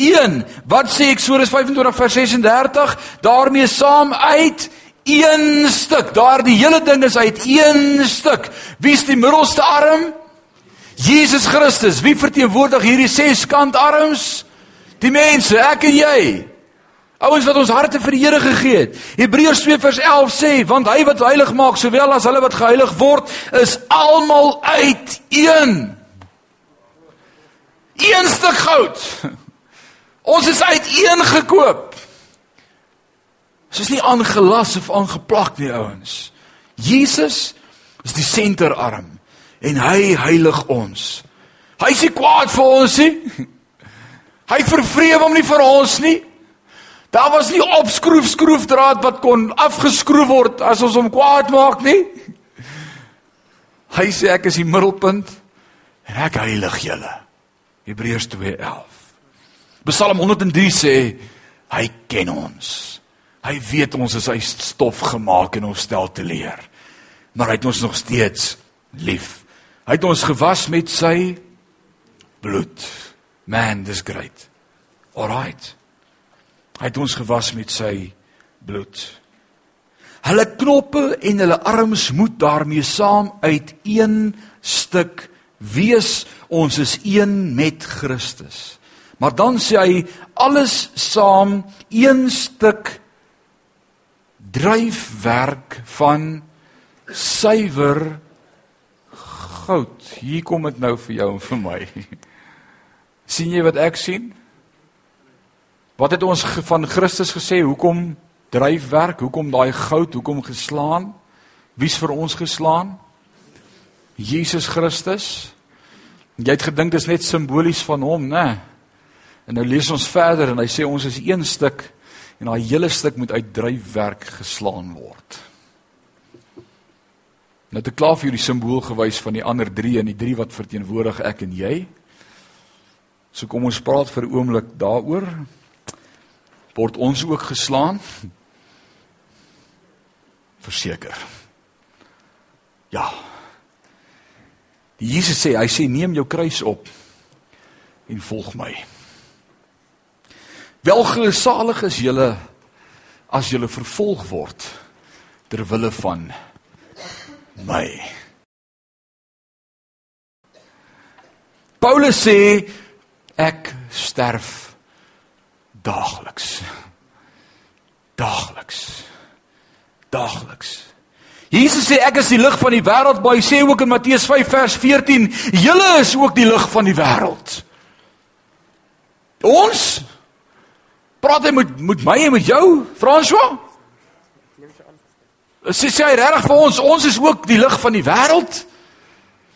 1. Wat sê Eksodus 25 vers 36? daarmee saam uit een stuk. Daardie hele ding is uit een stuk. Wie is die middelste arm? Jesus Christus. Wie verteenwoordig hierdie ses kant arms? Die mense, ek en jy. Ouens wat ons harte vir die Here gegee het. Hebreërs 2 vers 11 sê, want hy wat heilig maak sowel as hulle wat geheilig word, is almal uit een. Een stuk goud. Ons is uiteen gekoop. Ons is nie aangelas of aangeplak nie, ouens. Jesus is die senterarm en hy heilig ons. Hy is nie kwaad vir ons nie. Hy vervreem hom nie vir ons nie. Daar was nie opskroef skroefdraad wat kon afgeskroef word as ons hom kwaad maak nie. Hy sê ek is die middelpunt en ek heilig julle. Hebreërs 2:11. Psalm 103 sê hy ken ons. Hy weet ons is uit stof gemaak en ons stel te leer. Maar hy het ons nog steeds lief. Hy het ons gewas met sy bloed. Man, dis great. Alright. Hy het ons gewas met sy bloed. Hulle knoppe en hulle arms moet daarmee saam uit een stuk wees. Ons is een met Christus. Maar dan sê hy alles saam een stuk dryfwerk van suiwer goud. Hier kom dit nou vir jou en vir my. sien jy wat ek sien? Wat het ons van Christus gesê? Hoekom dryfwerk? Hoekom daai goud? Hoekom geslaan? Wie's vir ons geslaan? Jesus Christus. Jy het gedink dit is net simbolies van hom, né? En nou lees ons verder en hy sê ons is een stuk en daai hele stuk moet uit dryfwerk geslaan word. Nou te klaar vir hierdie simbool gewys van die ander 3 en die 3 wat verteenwoordig ek en jy. So kom ons praat vir 'n oomblik daaroor. Word ons ook geslaan? Verseker. Ja. Jesus sê, hy sê neem jou kruis op en volg my. Welgesalig is julle as julle vervolg word ter wille van my. Paulus sê ek sterf daagliks. Daagliks. Daagliks. Jesus sê ek is die lig van die wêreld, maar hy sê ook in Matteus 5 vers 14, julle is ook die lig van die wêreld. Ons praat hy met met my en met jou, François? Sê sê hy regtig vir ons, ons is ook die lig van die wêreld?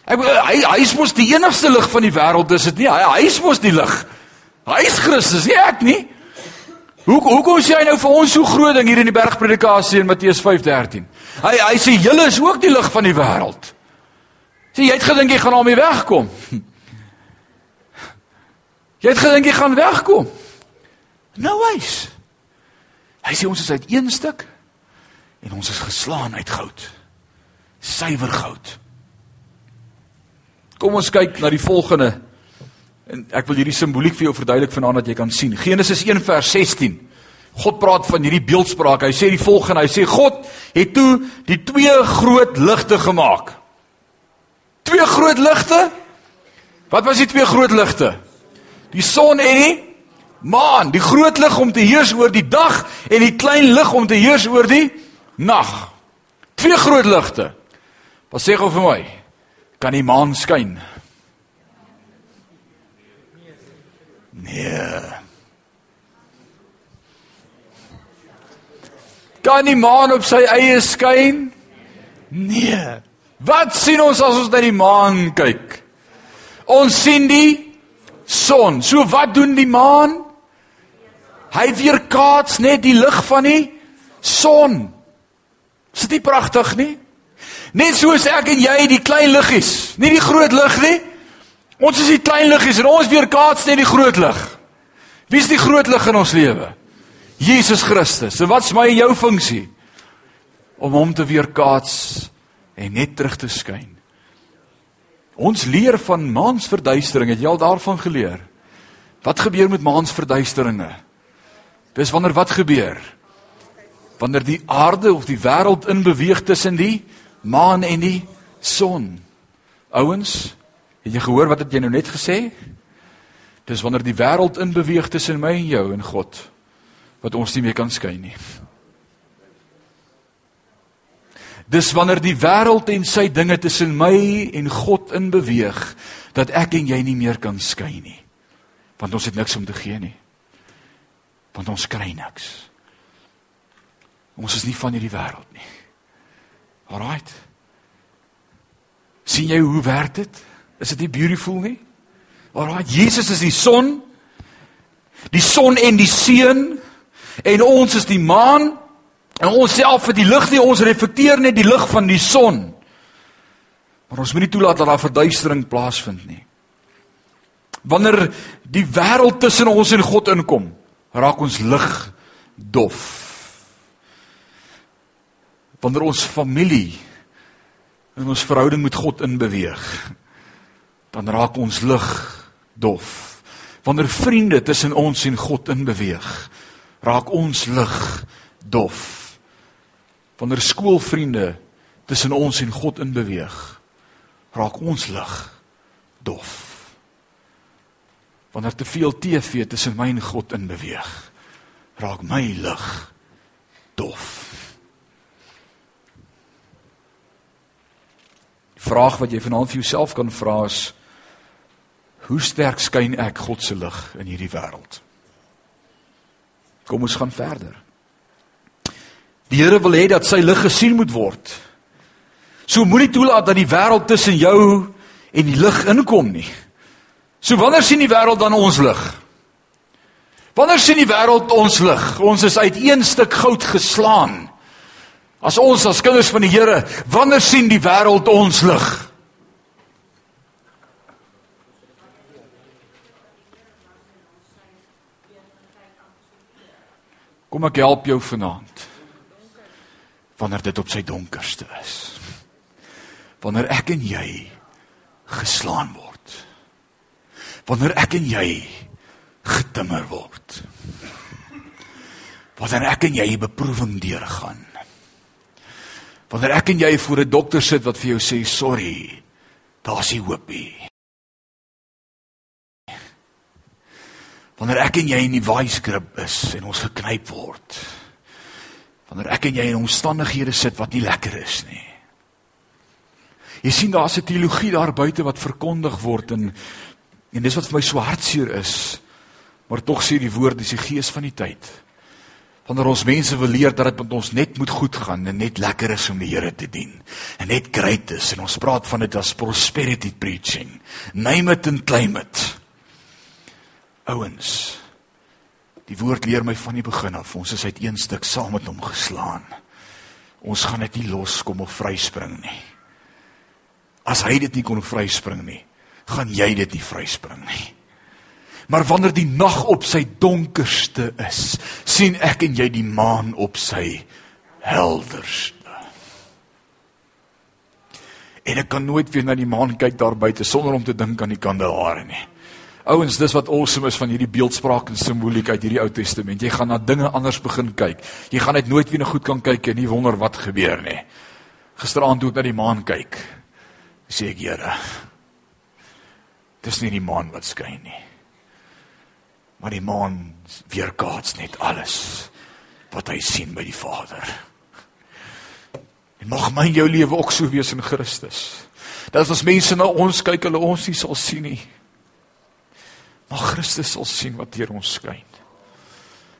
Ek hy hy is mos die enigste lig van die wêreld, is dit nie? Hy hy is mos die lig. Hy is Christus, nie ek nie. Hoe hoekom sê hy nou vir ons so groot ding hier in die bergpredikasie in Matteus 5:13? Hy hy sê julle is ook die lig van die wêreld. Sê jy het gedink jy gaan daarmee wegkom? Jy het gedink jy gaan wegkom. Nou wys. Hy sê ons is uit een stuk en ons is geslaan uit goud. Suiwer goud. Kom ons kyk na die volgende. En ek wil hierdie simboliek vir jou verduidelik vanaand dat jy kan sien. Genesis 1 vers 16. God praat van hierdie beeldspraak. Hy sê die volgende, hy sê God het toe die twee groot ligte gemaak. Twee groot ligte? Wat was die twee groot ligte? Die son en die maan, die groot lig om te heers oor die dag en die klein lig om te heers oor die nag. Twee groot ligte. Wat sê gou vir my? Kan die maan skyn? Nee. Kan die maan op sy eie skyn? Nee. Wat sien ons as ons na die maan kyk? Ons sien die son. So wat doen die maan? Hy weerkaats net die lig van die son. Is dit nie pragtig nie? Net soos ek en jy die klein liggies, nie die groot lig nie. Ons is die klein liggies en ons weerkaats net die groot lig. Wie is die groot lig in ons lewe? Jesus Christus. En wat's my en jou funksie? Om hom te weerkaats en net terug te skyn. Ons leer van maansverduistering. Het jy al daarvan geleer? Wat gebeur met maansverduisteringe? Dis wanneer wat gebeur? Wanneer die aarde of die wêreld in beweeg tussen die maan en die son. Ouens, het jy gehoor wat het jy nou net gesê? Dis wanneer die wêreld in beweeg tussen my en jou en God wat ons nie meer kan skei nie. Dis wanneer die wêreld en sy dinge tussen my en God in beweeg dat ek en jy nie meer kan skei nie. Want ons het niks om te gee nie. Want ons kry niks. Ons is nie van hierdie wêreld nie. Alraight. sien jy hoe werk dit? Is dit nie beautiful nie? Alraight, Jesus is die son. Die son en die seun en ons is die maan En ons self vir die lig nie ons reflekteer net die lig van die son. Maar ons moet nie toelaat dat daar verduistering plaasvind nie. Wanneer die wêreld tussen ons en God inkom, raak ons lig dof. Wanneer ons familie in ons verhouding met God inbeweeg, dan raak ons lig dof. Wanneer vriende tussen ons en God inbeweeg, raak ons lig dof wanneer skoolvriende tussen ons en God in beweeg, raak ons lig dof. Wanneer te veel TV tussen my en God in beweeg, raak my lig dof. Die vraag wat jy vanaand vir jouself kan vra is: Hoe sterk skyn ek God se lig in hierdie wêreld? Kom ons gaan verder. Die Here wil hê dat sy lig gesien moet word. So moenie toelaat dat die wêreld tussen jou en die lig inkom nie. So wanneer sien die wêreld dan ons lig? Wanneer sien die wêreld ons lig? Ons is uit een stuk goud geslaan. As ons as kinders van die Here, wanneer sien die wêreld ons lig? Kom ek help jou vanaand wanneer dit op sy donkerste is. Wanneer ek en jy geslaan word. Wanneer ek en jy getimmer word. Wanneer ek en jy 'n beproewing deurgaan. Wanneer ek en jy voor 'n dokter sit wat vir jou sê sorry, daar's nie hoop nie. Wanneer ek en jy in die waaiskrib is en ons geknyp word. Wanneer ek en jy in omstandighede sit wat nie lekker is nie. Jy sien daar's 'n teologie daar buite wat verkondig word en en dis wat vir my so hartseer is. Maar tog sê die woord dis die gees van die tyd. Wanneer ons mense wil leer dat dit met ons net moet goed gaan en net lekker is om die Here te dien. En net great is en ons praat van dit as prosperity preaching. Name it and claim it. Ouens. Die woord leer my van die begin af, ons is uit een stuk saam met hom geslaan. Ons gaan dit nie loskom of vryspring nie. As hy dit nie kon vryspring nie, gaan jy dit nie vryspring nie. Maar wanneer die nag op sy donkerste is, sien ek en jy die maan op sy helderste. En ek kan nooit weer na die maan kyk daar buite sonder om te dink aan die kandelaare nie. Ouens, dis wat awesome is van hierdie beeldspraak en simboliek uit hierdie Ou Testament. Jy gaan na dinge anders begin kyk. Jy gaan net nooit weer na goed kan kyk en nie wonder wat gebeur nie. Gisteraand toe ek na die maan kyk, sê ek, Here, dis nie die maan wat skyn nie maar die maan weerkaats net alles wat hy sien by die Vader. En mag my jou lewe ook so wees in Christus. Dat as mense na ons kyk, hulle ons nie sal sien nie. Maar Christus sal sien wat deur ons skyn.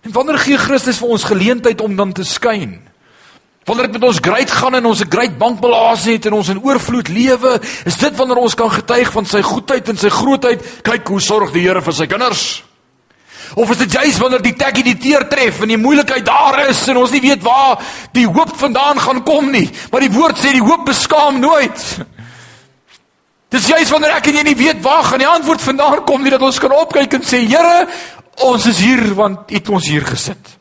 En wanneer gee Christus vir ons geleentheid om dan te skyn? Wanneer dit met ons great gaan en ons 'n great bankbalans het en ons in oorvloed lewe, is dit wanneer ons kan getuig van sy goedheid en sy grootheid. Kyk hoe sorg die Here vir sy kinders. Of is dit juis wanneer die tekkie die teer tref en die moeilikheid daar is en ons nie weet waar die hoop vandaan gaan kom nie, maar die woord sê die hoop beskaam nooit. Dis juis wanneer ek en jy nie weet waar gaan die antwoord vandaan kom nie dat ons kan opkyk en sê Here, ons is hier want U het ons hier gesit.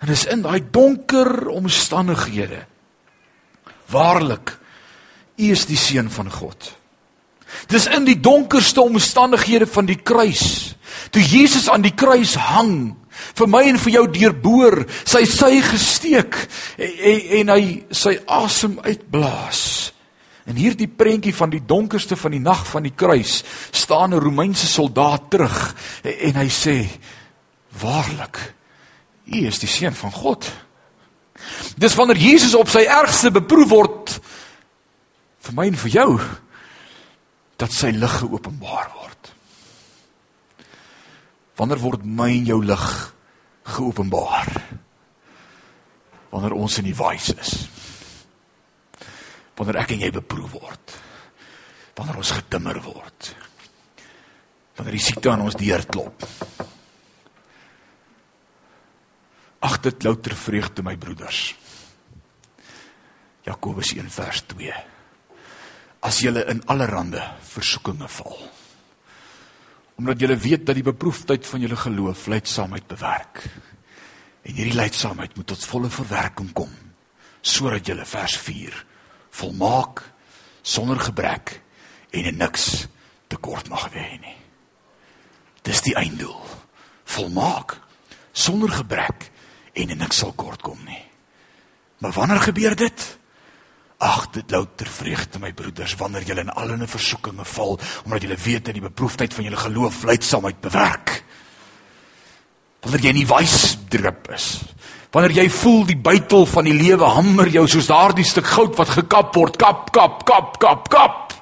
En dis in daai donker omstandighede. Waarlik, U is die seun van God. Dis in die donkerste omstandighede van die kruis. Toe Jesus aan die kruis hang, vir my en vir jou deurboor, sy sy gesteek en, en, en hy sy asem uitblaas. En hierdie prentjie van die donkerste van die nag van die kruis, staan 'n Romeinse soldaat terug en, en hy sê: "Waarlik, U is die seun van God." Dis wanneer Jesus op sy ergste beproef word vir my en vir jou dat sy lig geopenbaar word. Wanneer word my en jou lig geopenbaar? Wanneer ons in die wys is. Wanneer ek en jy beproef word. Wanneer ons gedimmer word. Wanneer die siekte aan ons deur klop. Ag dit louter vreugde my broeders. Jakobus 1 vers 2 as julle in allerlei versoekinge val. Omdat julle weet dat die beproefdheid van julle geloof leidsaamheid bewerk. En hierdie leidsaamheid moet tot volle verwerking kom sodat julle vers 4 volmaak sonder gebrek en in niks tekort mag hê nie. Dis die einddoel. Volmaak sonder gebrek en in niks sal kort kom nie. Maar wanneer gebeur dit? Ag, dit louter vreugde my broeders wanneer julle in al 'n versoekinge val omdat julle weet dat die beproefdheid van julle geloof leidsaamheid bewerk. Wanneer jy nie wys drup is. Wanneer jy voel die bytel van die lewe hamer jou soos daardie stuk goud wat gekap word, kap, kap, kap, kap, kap.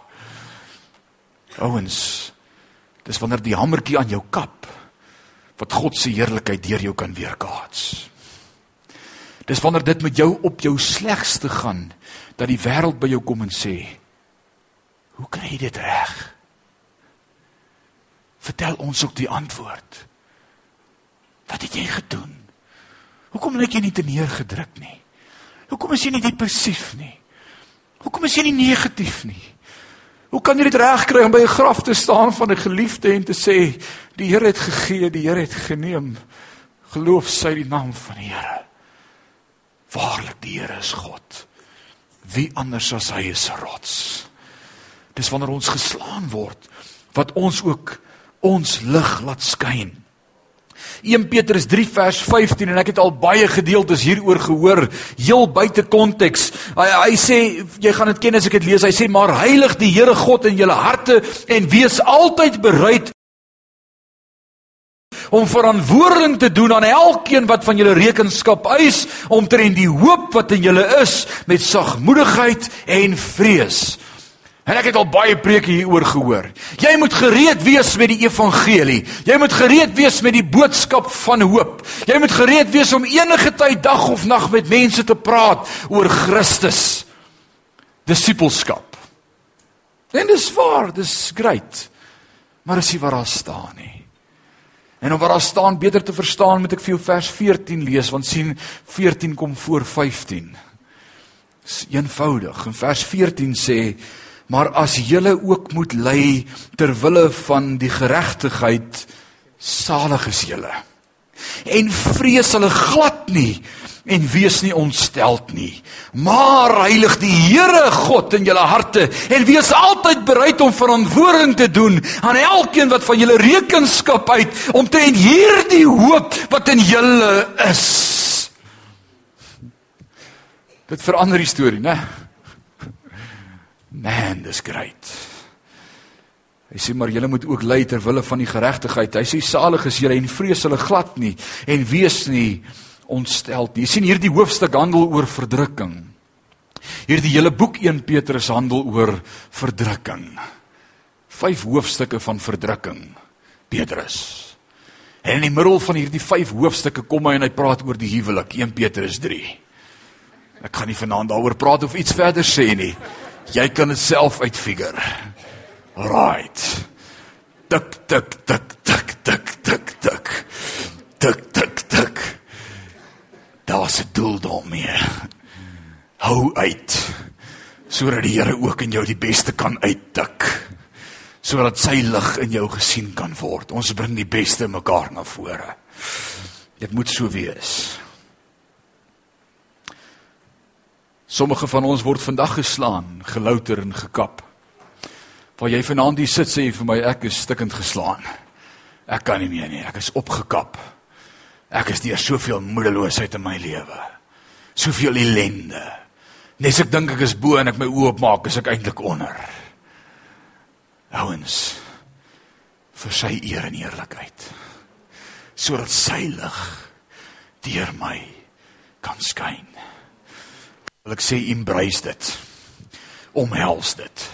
Ouens, dis wanneer die hamertjie aan jou kap wat God se heerlikheid deur jou kan weerkaats. Dis wanneer dit met jou op jou slegste gaan dat die wêreld by jou kom en sê: "Hoe kry jy dit reg?" Vertel ons ook die antwoord. Wat het jy gedoen? Hoekom lyk jy nie te neergedruk nie? Hoekom is jy nie depressief nie? Hoekom is jy nie negatief nie? Hoe kan jy dit regkry om by 'n graf te staan van 'n geliefde en te sê die Here het gegee, die Here het geneem. Geloof sy die naam van die Here. Waarlik die Here is God. Wie anders as hy is rots. Dis wanneer ons geslaan word wat ons ook ons lig laat skyn. 1 Petrus 3 vers 15 en ek het al baie gedeeltes hieroor gehoor, heel buite konteks. Hy, hy sê jy gaan dit ken as ek dit lees. Hy sê maar heilig die Here God in julle harte en wees altyd bereid om verantwoording te doen aan elkeen wat van julle rekenskap eis omtrent die hoop wat in julle is met sagmoedigheid en vrees. En ek het al baie preke hieroor gehoor. Jy moet gereed wees met die evangelie. Jy moet gereed wees met die boodskap van hoop. Jy moet gereed wees om enige tyd dag of nag met mense te praat oor Christus. Disipelskap. En dis waar, dis great. Maar as jy waar daar staan nie. En om wat daar staan beter te verstaan, moet ek vir jou vers 14 lees want sien 14 kom voor 15. Dis eenvoudig. In vers 14 sê maar as julle ook moet ly ter wille van die geregtigheid salig is julle. En vrees hulle glad nie en wees nie ontsteld nie. Maar heilig die Here God in julle harte en wees altyd bereid om verantwoording te doen aan elkeen wat van julle rekenskap uit om te en hierdie hoop wat in julle is. Dit verander die storie né Man, dis great. Hy sê maar julle moet ook ly ter wille van die geregtigheid. Hy sê salig is julle en vrees hulle glad nie en wees nie ontsteld nie. Jy sien hierdie hoofstuk handel oor verdrukking. Hierdie hele boek 1 Petrus handel oor verdrukking. Vyf hoofstukke van verdrukking. Petrus. En in die middel van hierdie vyf hoofstukke kom hy en hy praat oor die huwelik 1 Petrus 3. Ek kan nie vanaand daaroor praat of iets verder sê nie. Jy kan dit self uitfigure. Right. Tik tik tik tik tik tik tik. Tik tik tik. Daar's 'n doel daarmee. Hou uit sodat die Here ook in jou die beste kan uittik. Sodat sy lig in jou gesien kan word. Ons bring die beste mekaar na vore. Dit moet so wees. Sommige van ons word vandag geslaan, gelouter en gekap. Waar jy vanaand hier sit sê vir my ek is stikkend geslaan. Ek kan nie meer nie, ek is opgekap. Ek is deur soveel moedeloosheid in my lewe. Soveel ellende. Nes ek dink ek is bo en ek my oë oopmaak, is ek eintlik onder. Ouens vir sy eer en eerlikheid. Sodat sy lig deur my kan skyn wil ek sê embrace dit. Omhels dit.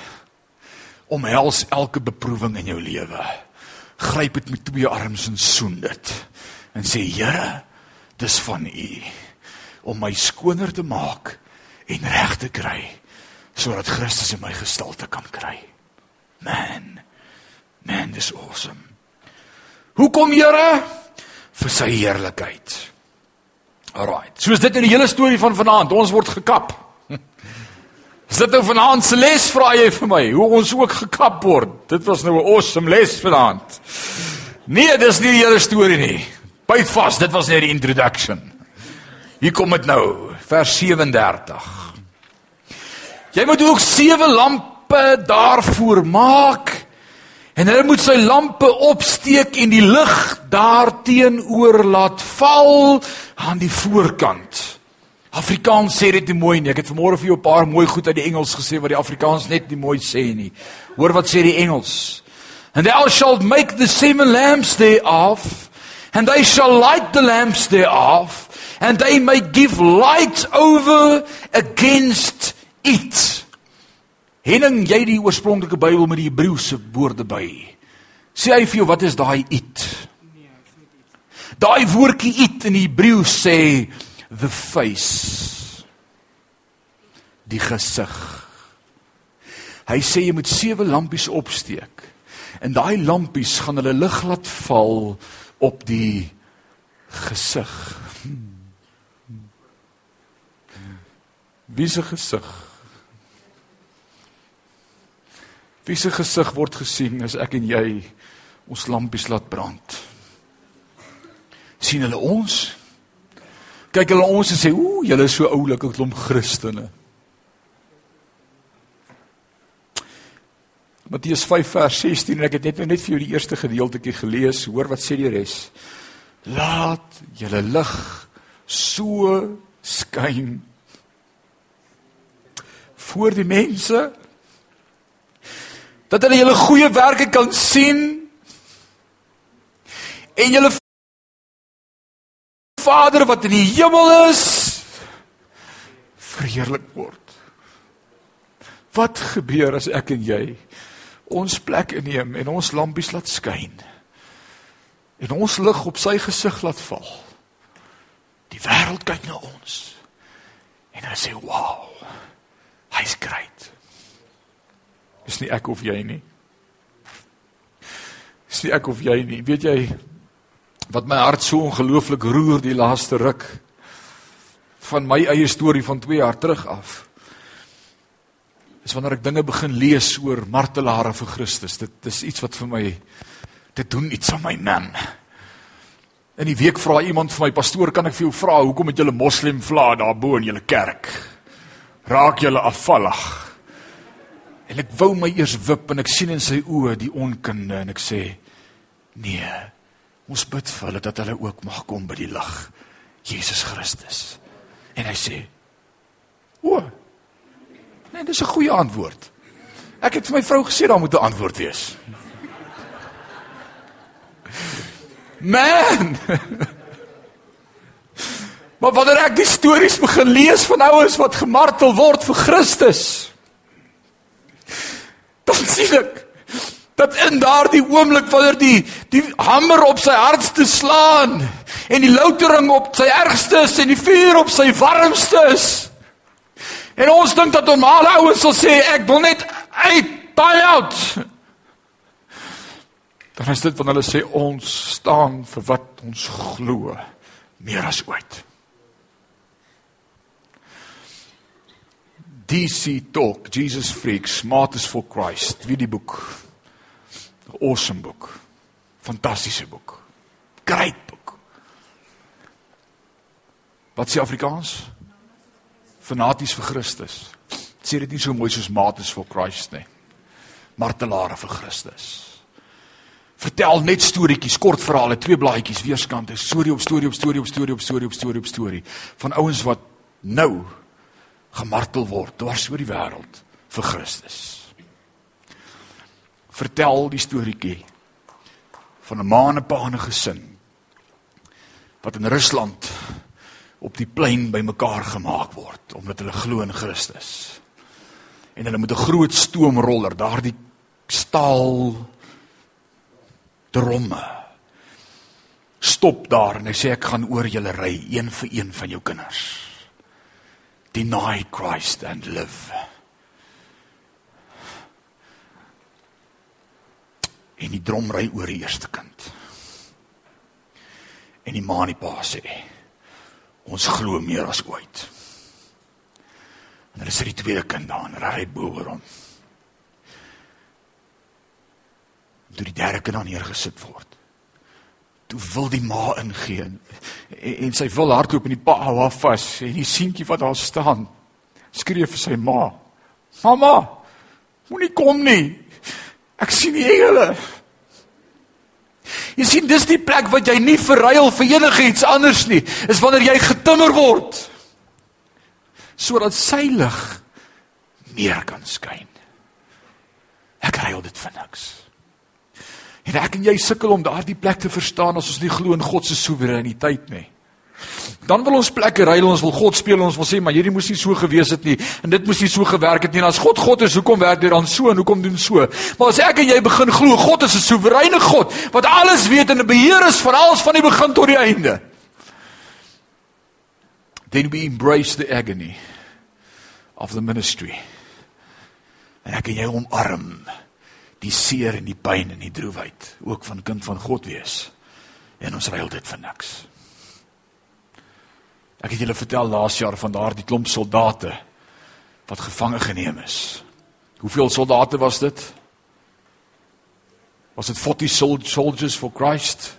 Omhels elke beproewing in jou lewe. Gryp dit met twee arms en soen dit. En sê Here, dis van U om my skoner te maak en reg te kry sodat Christus in my gestalte kan kry. Man. Man, dis awesome. Hoekom Here? Vir sy heerlikheid. Alraight. Soos dit in die hele storie van vanaand, ons word gekap. Is dit nou vanaand se les vra jy vir my, hoe ons ook gekap word? Dit was nou 'n awesome les vanaand. Nee, dis nie die hele storie nie. Byt vas, dit was net die introduction. Hier kom dit nou, vers 37. Jy moet ook sewe lampe daarvoor maak En hulle moet sy lampe opsteek en die lig daarteenoor laat val aan die voorkant. Afrikaans sê dit mooi nie. Ek het vanmôre vir jou 'n paar mooi goed uit die Engels gesê wat die Afrikaans net nie mooi sê nie. Hoor wat sê die Engels? And thou shalt make the seven lamps thereof, and they shall light the lamps thereof, and they may give light over against it. Henning, jy die oorspronklike Bybel met die Hebreëse woorde by. Sê hy vir jou wat is daai it? Daai woordjie it in Hebreë sê the face. Die gesig. Hy sê jy moet sewe lampies opsteek. En daai lampies gaan hulle lig laat val op die gesig. Wie se gesig? Wie se gesig word gesien as ek en jy ons lampies laat brand? sien hulle ons? Kyk hulle ons en sê, "Ooh, julle is so oulike klomp Christene." Matteus 5 vers 16 en ek het net nou net vir jou die eerste gedeeltjie gelees. Hoor wat sê die res. Laat julle lig so skyn voor die mense dat hulle julle goeie werke kan sien en julle Vader wat in die hemel is verheerlik word. Wat gebeur as ek en jy ons plek inneem en ons lampies laat skyn en ons lig op sy gesig laat val? Die wêreld kyk na ons en hulle sê, "Wow, hy's great." Dis nie ek of jy nie. Dis nie ek of jy nie. Weet jy wat my hart so ongelooflik roer die laaste ruk van my eie storie van 2 jaar terug af? is wanneer ek dinge begin lees oor martelare vir Christus. Dit dis iets wat vir my dit doen iets aan my man. In die week vra iemand vir my pastoor, kan ek vir jou vra hoekom het julle moslem vla daar bo in julle kerk? Raak julle afvallig? En ek wou my eers wip en ek sien in sy oë die onkunde en ek sê nee. Ons bid vir hulle dat hulle ook mag kom by die lig. Jesus Christus. En hy sê: "O, Nee, dis 'n goeie antwoord. Ek het vir my vrou gesê daar moet 'n antwoord wees. Man. Maar wanneer ek die stories begin lees van ouens wat gemartel word vir Christus, dan sien ek dat in daardie oomblik wanneer die die hamer op sy hardste slaan en die loutering op sy ergstes en die vuur op sy warmstes En ons dink dat normale ouens sal sê ek wil net uit, time out. Dan is dit wanneer hulle sê ons staan vir wat ons glo meer as ooit. DC Talk, Jesus Freaks, Smartest for Christ, wie die boek. Awesome boek. Fantastiese boek. Great boek. Wat sê Afrikaans? fanaties vir Christus. Sê dit nie so mooi soos mates vir Christus nie. Martelare vir Christus. Vertel net storieetjies, kort verhale, twee blaadjies weerskante, storie op storie op storie op storie op storie op storie op storie van ouens wat nou gemartel word dwars oor die wêreld vir Christus. Vertel die storieetjie van 'n ma en 'n pa en 'n gesin wat in Rusland op die plein bymekaar gemaak word omdat hulle glo in Christus. En hulle moet 'n groot stoomroller, daardie staal dromme stop daar en hy sê ek gaan oor julle ry een vir een van jou kinders. Deny Christ and live. En die drom ry oor die eerste kind. En die ma en die pa sê Ons glo meer as ooit. En hulle sit die tweede kind daar en ry bo oor hom. Toe die derde kind dan neergesit word. Toe wil die ma ingee en, en sy wil hardloop en die pa hou haar vas en die seentjie wat daar staan skree vir sy ma. Mamma, moenie kom nie. Ek sien die engele. Jy sien dis die plek wat jy nie verruil vir enigiets anders nie, is wanneer jy getimmer word sodat sy lig meer kan skyn. Ek ruil dit vir niks. En ek en jy sukkel om daardie plek te verstaan as ons nie glo in God se soewereiniteit nie. Dan wil ons plekke ruil, ons wil God speel ons wil sê maar hierdie moes nie so gewees het nie en dit moes nie so gewerk het nie. En as God God is, hoekom werk dit dan so en hoekom doen so? Maar as ek en jy begin glo God is 'n soewereine God wat alles weet en 'n beheer is van alles van die begin tot die einde. Then we embrace the agony of the ministry. En ek en jy omarm die seer en die pyn en die droefheid ook van kind van God wees. En ons ruil dit vir niks. Ek het julle vertel laas jaar van daardie klomp soldate wat gevange geneem is. Hoeveel soldate was dit? Was dit 40 soldiers for Christ?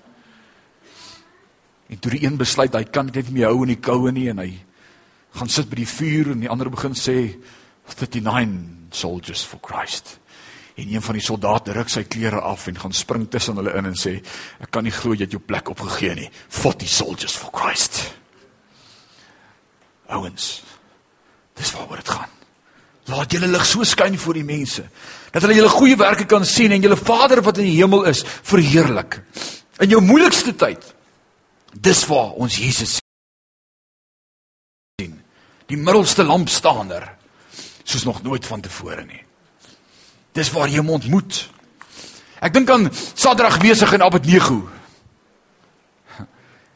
En toe die een besluit hy kan dit nie meer hou in die koue nie en hy gaan sit by die vuur en die ander begin sê 39 soldiers for Christ. En een van die soldate ruk sy klere af en gaan spring tussen hulle in en sê, "Ek kan nie glo jy het jou plek opgegee nie. 40 soldiers for Christ." Ouens, dis waaroor dit gaan. Laat julle lig so skyn voor die mense dat hulle julle goeie werke kan sien en julle Vader wat in die hemel is verheerlik. In jou moeilikste tyd. Dis waar ons Jesus sien. Die middelste lampstaander soos nog nooit vantevore nie. Dis waar jy hom ontmoet. Ek dink aan Sadrag besig in Abednego.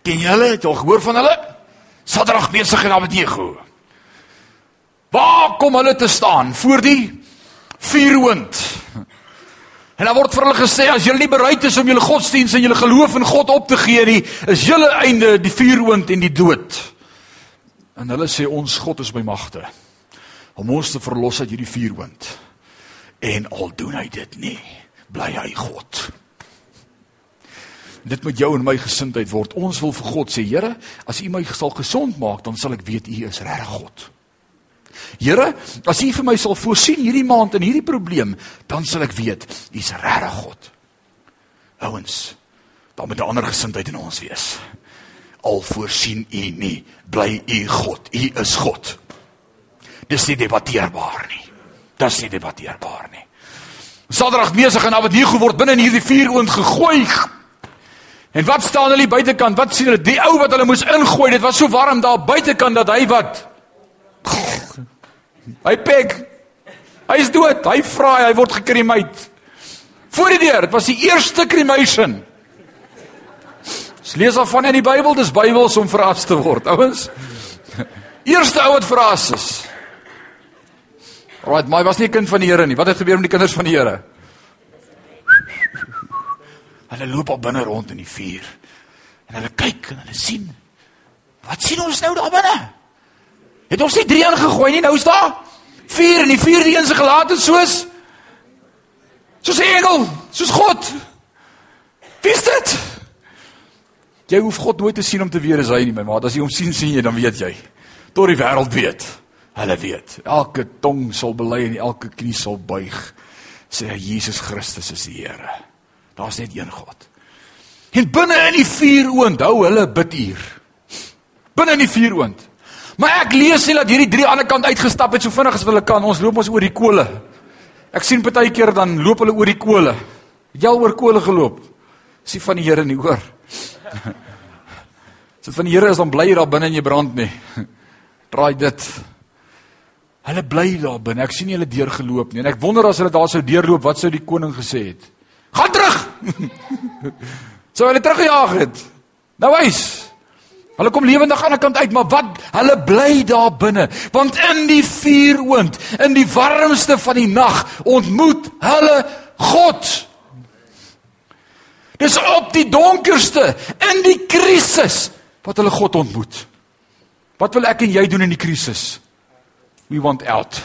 Ken jy hulle? Het jy al gehoor van hulle? Sadrag besig in Abednego. Waar kom hulle te staan? Voor die vuurhoond. En dan word vir hulle gesê as julle nie bereid is om julle godsdienst en julle geloof in God op te gee nie, is julle einde die vuurhoond en die dood. En hulle sê ons God is by magte om ons te verlos uit hierdie vuurhoond. En al doen hy dit nie, bly hy God. Dit moet jou en my gesindheid word. Ons wil vir God sê, Here, as U my sal gesond maak, dan sal ek weet U is regtig God. Here, as U vir my sal voorsien hierdie maand in hierdie probleem, dan sal ek weet U is regtig God. Ouens, dan moet 'n ander gesindheid in ons wees. Al voorsien U nie, bly U God. U is God. Dis nie debatteerbaar nie. Dis nie debatteerbaar nie. Saterdag mesig en Abednego word binne in hierdie vuur oond gegooi. En wat staan hulle buitekant? Wat sien hulle? Die ou wat hulle moes ingooi. Dit was so warm daar buitekant dat hy wat Hy pek. Hy is dood. Hy vra hy word gekremate. Voor die deur. Dit was die eerste cremation. Lees af van in die Bybel, dis Bybels om verras te word, ouens. Eerste ou wat verras is. Right, maar hy was nie 'n kind van die Here nie. Wat het gebeur met die kinders van die Here? Hulle loop op binne rond in die vuur. En hulle kyk en hulle sien. Wat sien ons nou daar binne? Het ons nie drie aangegooi nie, nou is daar vier en die vierde een se gelaat is soos soos 'n engel, soos God. Wie is dit? Jy hoef God nooit te sien om te weet as hy nie, my maat. As jy hom sien, sien jy, dan weet jy. Tot die wêreld weet. Hulle weet. Elke tong sal bely en elke knie sal buig sê Jesus Christus is die Here. Daar's net een God. En binne in die vuur oond hou hulle biduur. Binne in die vuur oond. Maar ek lees nie dat hierdie drie aan die kant uitgestap het so vinnig as hulle kan. Ons loop ons oor die kole. Ek sien baie keer dan loop hulle oor die kole. Het jy al oor kole geloop? Sien van die Here nie hoor. Sit van die Here is dan bly daar binne in jou brand nie. Draai dit. Hulle bly daar binne. Ek sien hulle deur geloop nie. En ek wonder as hulle daar sou deurloop, wat sou die koning gesê het? Gaan terug. sou hulle teruggejaag het. Nou wys. Hulle kom lewendig aan die kant uit, maar wat? Hulle bly daar binne, want in die vuuroond, in die warmste van die nag, ontmoet hulle God. Dis op die donkerste, in die krisis wat hulle God ontmoet. Wat wil ek en jy doen in die krisis? We want out.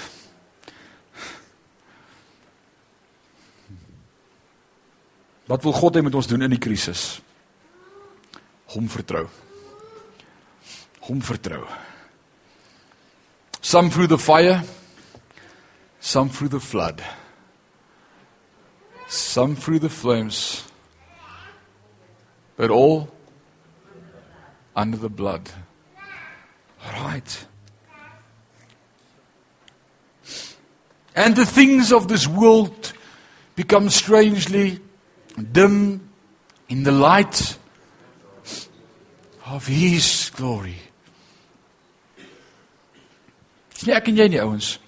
Wat wil God hê met ons doen in die krisis? Hom vertrou. Hom vertrou. Some through the fire, some through the flood. Some through the flames. But all under the blood. Right. And the things of this world become strangely dim in the light of His glory. Dis nie ek en jy nie ouens.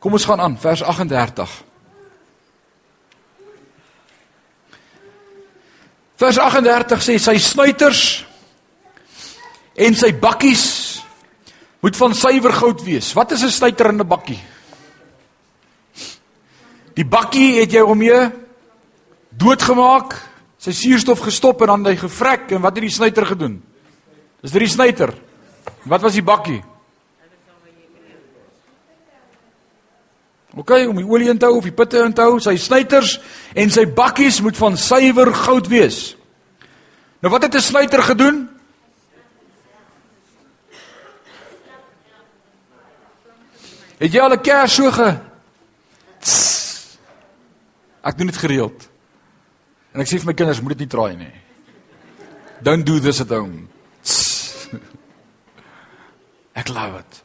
Kom ons gaan aan vers 38. Vers 38 sê sy snuiters en sy bakkies moet van suiwer goud wees. Wat is 'n snuiter in 'n bakkie? Die bakkie het jy om jy doodgemaak, sy suurstof gestop en dan hy gevrek en wat het die snuiter gedoen? Dis dit die snuiter. Wat was die bakkie? OK, om die olie in te hou of die pitte in te hou, sy snuiters en sy bakkies moet van suiwer goud wees. Nou wat het 'n snuiter gedoen? Het jy al 'n kers so ge Ek doen dit gereeld. En ek sê vir my kinders, moet dit nie traai nie. Don't do this at home. Ek love it.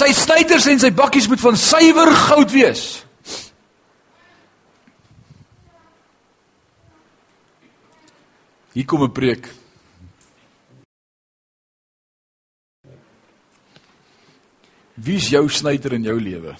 Sy snyters en sy bakkies moet van suiwer goud wees. Hier kom 'n preek. Wie is jou snyter in jou lewe?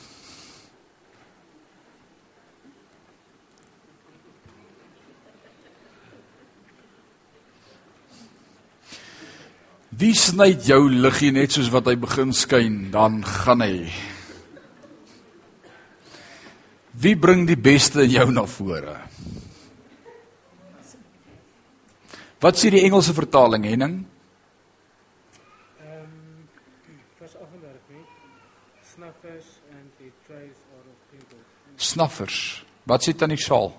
Wie sny jou liggie net soos wat hy begin skyn, dan gaan hy. Wie bring die beste in jou na vore? Wat sê die Engelse vertaling, Henning? Ehm vers 38 nie. Snuffers and the trays are of people. Snuffers. Wat sê tannie Saal?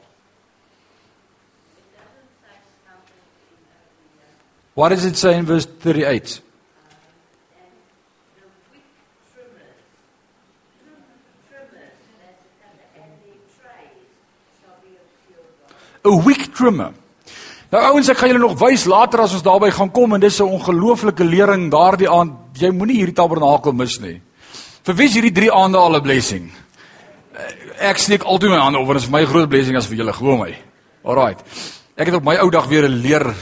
What does it say in verse 38? A wick trimmer. Nou ouens, ek gaan julle nog wys later as ons daarby gaan kom en dis 'n ongelooflike lering daardie aand. Jy moenie hierdie tabernakel mis nie. Vir wie is hierdie 3 aande al 'n blessing? Ek steek altyd my hande op want dit is vir my 'n groot blessing as vir julle, glo my. Alraait. Ek het op my ou dag weer 'n leer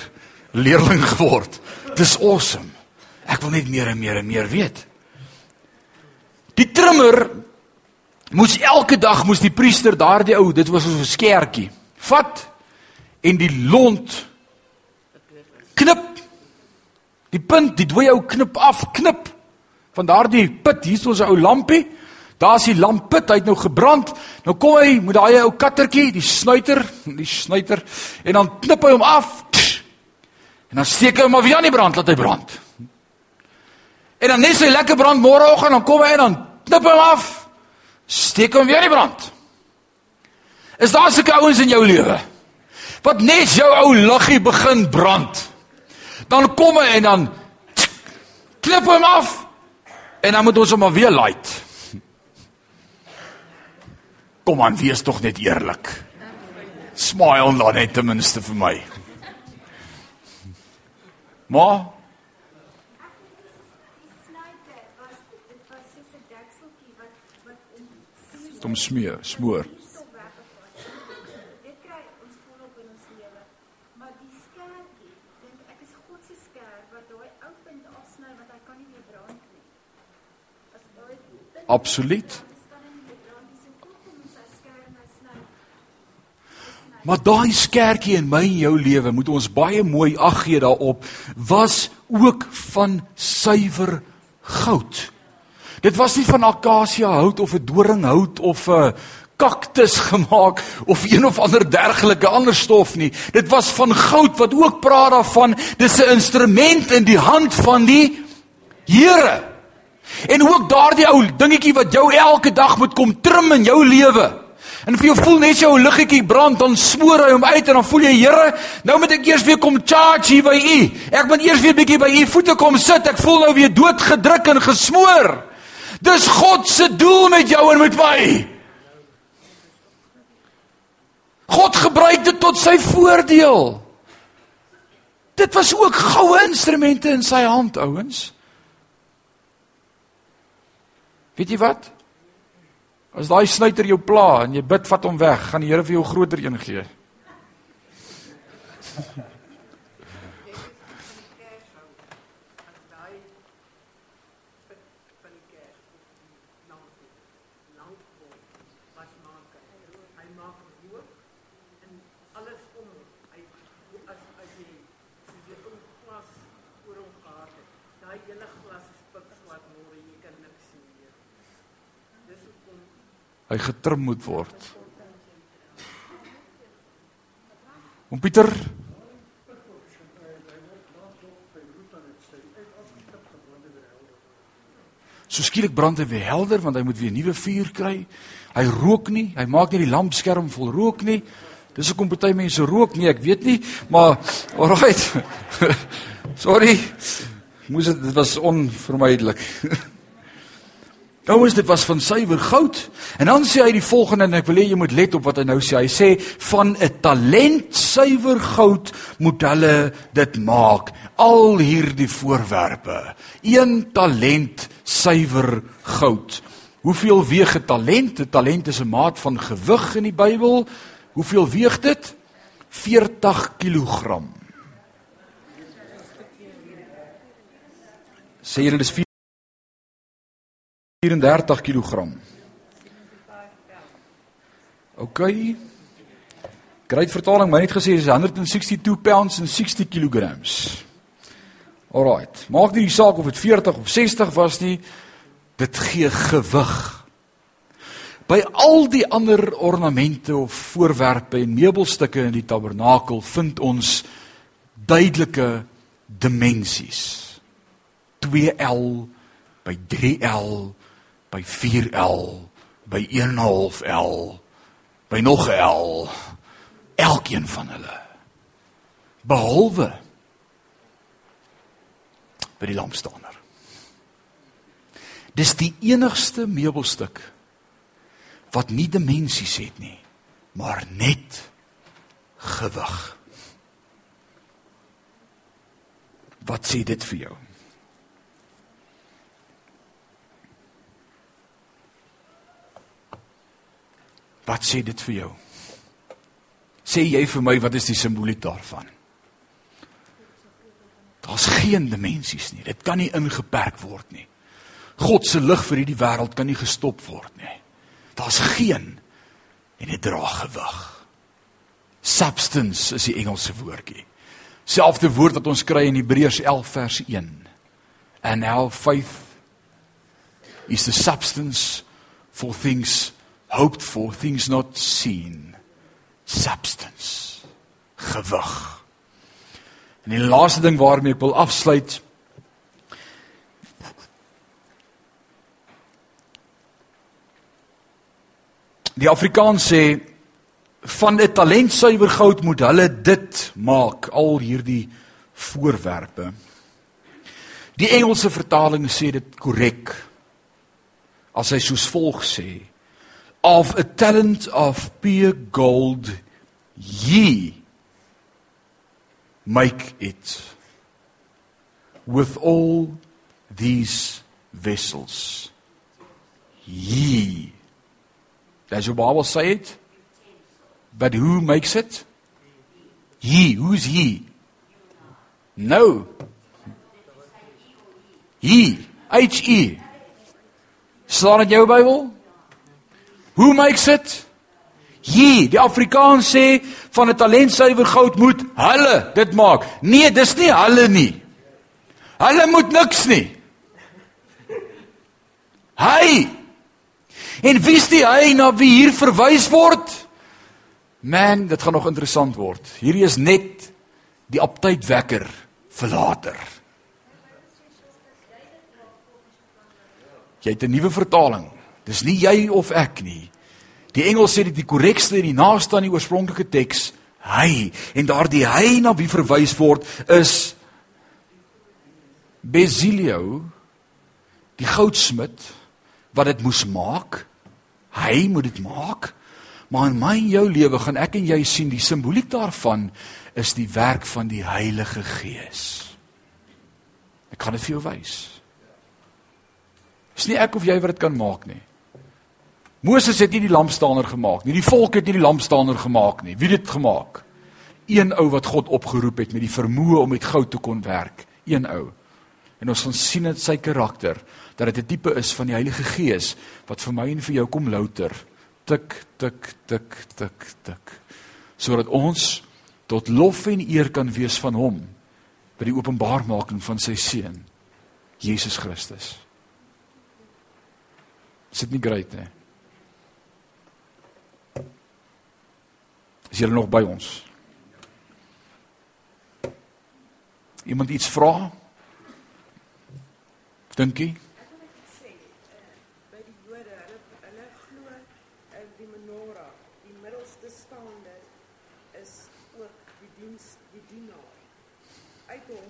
leerling geword. Dis awesome. Ek wil net meer en meer en meer weet. Die trimmer moes elke dag moes die priester daardie ou, dit was so 'n skertjie, vat en die lont knip. Die punt, die dooie ou knip af, knip van daardie put. Hier is ons ou lampie. Daar's die lampput, hy het nou gebrand. Nou kom hy met daai ou kattertjie, die snuiter, die snuiter en dan knip hy hom af. En dan steek hy hom maar weer aan die brand, laat hy brand. En dan net sy lekker brand môreoggend dan kom hy en dan knip hom af. Steek hom weer aan die brand. Is daar sulke ouens in jou lewe? Wat net jou ou liggie begin brand. Dan kom hy en dan klip hom af. En dan moet ons hom maar weer light. Kom aan, wees tog net eerlik. Smile dan net ten minste vir my. Maar snyter was dit was soos 'n dekseltjie wat wat om dit om smeer, smoor. stof Maar daai skertjie in my en jou lewe moet ons baie mooi ag gee daarop was ook van suiwer goud. Dit was nie van akasia hout of 'n doringhout of 'n kaktus gemaak of een of ander dergelike ander stof nie. Dit was van goud wat ook praat daarvan dis 'n instrument in die hand van die Here. En ook daardie ou dingetjie wat jou elke dag moet kom trim in jou lewe. En vir jou voel net jou liggetjie brand, dan smoor hy hom uit en dan voel jy, Here, nou moet ek eers weer kom charge hier by U. Ek moet eers weer bietjie by U voete kom sit. Ek voel nou weer doodgedruk en gesmoor. Dis God se doel met jou en met my. God gebruik dit tot sy voordeel. Dit was ook goue instrumente in sy hand, ouens. Weet jy wat? As daai snyter jou pla en jy bid vat hom weg, gaan die Here vir jou groter een gee. Hy maak rook en alles om hom. Hy as as jy soos jy 'n glas oor hom gehad het. Daai hele glas is pikswart môre jy kan niks sien meer. Dis hoekom Hy getrim moet word. Om Pieter So skielik brand hy weer helder want hy moet weer nuwe vuur kry. Hy rook nie, hy maak nie die lampskerm vol rook nie. Dis hoekom party mense rook nie, ek weet nie, maar alright. Sorry. Moes dit dit was onvermydelik. Ouens, dit was van suiwer goud. En dan sê hy die volgende en ek wil hê jy moet let op wat hy nou sê. Hy sê van 'n talent suiwer goud moet hulle dit maak. Al hierdie voorwerpe. Een talent suiwer goud. Hoeveel weeg 'n talent? 'n Talent is 'n maat van gewig in die Bybel. Hoeveel weeg dit? 40 kg. Sê julle dis 34 kg. OK. Great vertaling, my net gesê is 162 pounds en 60 kg. Alraight. Maak nie die saak of dit 40 of 60 was nie. Dit gee gewig. By al die ander ornamente of voorwerpe en meubelstukke in die tabernakel vind ons duidelike dimensies. 2L by 3L by 4L, by 1.5L, by nog 'n L. Elkeen van hulle. Behalwe by die lampstander. Dis die enigste meubelstuk wat nie dimensies het nie, maar net gewig. Wat sê dit vir jou? Wat sê dit vir jou? Sê jy vir my wat is die simboliek daarvan? Daar's geen dimensies nie. Dit kan nie ingeperk word nie. God se lig vir hierdie wêreld kan nie gestop word nie. Daar's geen en dit dra gewig. Substance is die Engelse woordjie. Selfde woord wat ons kry in Hebreërs 11 vers 1. And our faith is the substance for things hoped for things not seen. Substance. Gewig. En die laaste ding waarmee ek wil afsluit die afrikaans sê van 'n talent suiwer goud moet hulle dit maak al hierdie voorwerpe. Die Engelse vertaling sê dit korrek as hy soos volg sê of a talent of pure gold ye make it with all these vessels. Ye. Does your bible say it? But who makes it? Ye. Who's ye no. Ye. H e. Staan in jou bybel Who makes it? Hier, die Afrikaans sê van 'n talentsuiwer goud moet hulle dit maak. Nee, dis nie hulle nie. Hulle moet niks nie. Hy. En wie's die hy na wie hier verwys word? Man, dit gaan nog interessant word. Hierdie is net die aptydwekker vir later. Jy het 'n nuwe vertaling. Dis nie jy of ek nie. Die Engels sê dit die korrekste en die naaste aan die oorspronklike teks, hy. En daardie hy na wie verwys word is Bezilio, die goudsmid wat dit moes maak. Hy moet dit maak. Maar in my en jou lewe gaan ek en jy sien die simboliek daarvan is die werk van die Heilige Gees. Ek kan dit vir jou wys. Dis nie ek of jy wat dit kan maak nie. Moses het nie die lampstander gemaak nie. Die volk het nie die lampstander gemaak nie. Wie het dit gemaak? Een ou wat God opgeroep het met die vermoë om met goud te kon werk. Een ou. En ons gaan sien dit sy karakter dat dit 'n tipe is van die Heilige Gees wat vir my en vir jou kom louter. Tik tik tik tik tik. Sodat ons tot lof en eer kan wees van hom by die openbarmaking van sy seun Jesus Christus. Sit nie great nie. Is julle nog by ons? Iemand iets vra? Dink jy? die Jode, hulle hulle glo in die menorah, die middelste staande is ook die diens die dienaar. Uit hom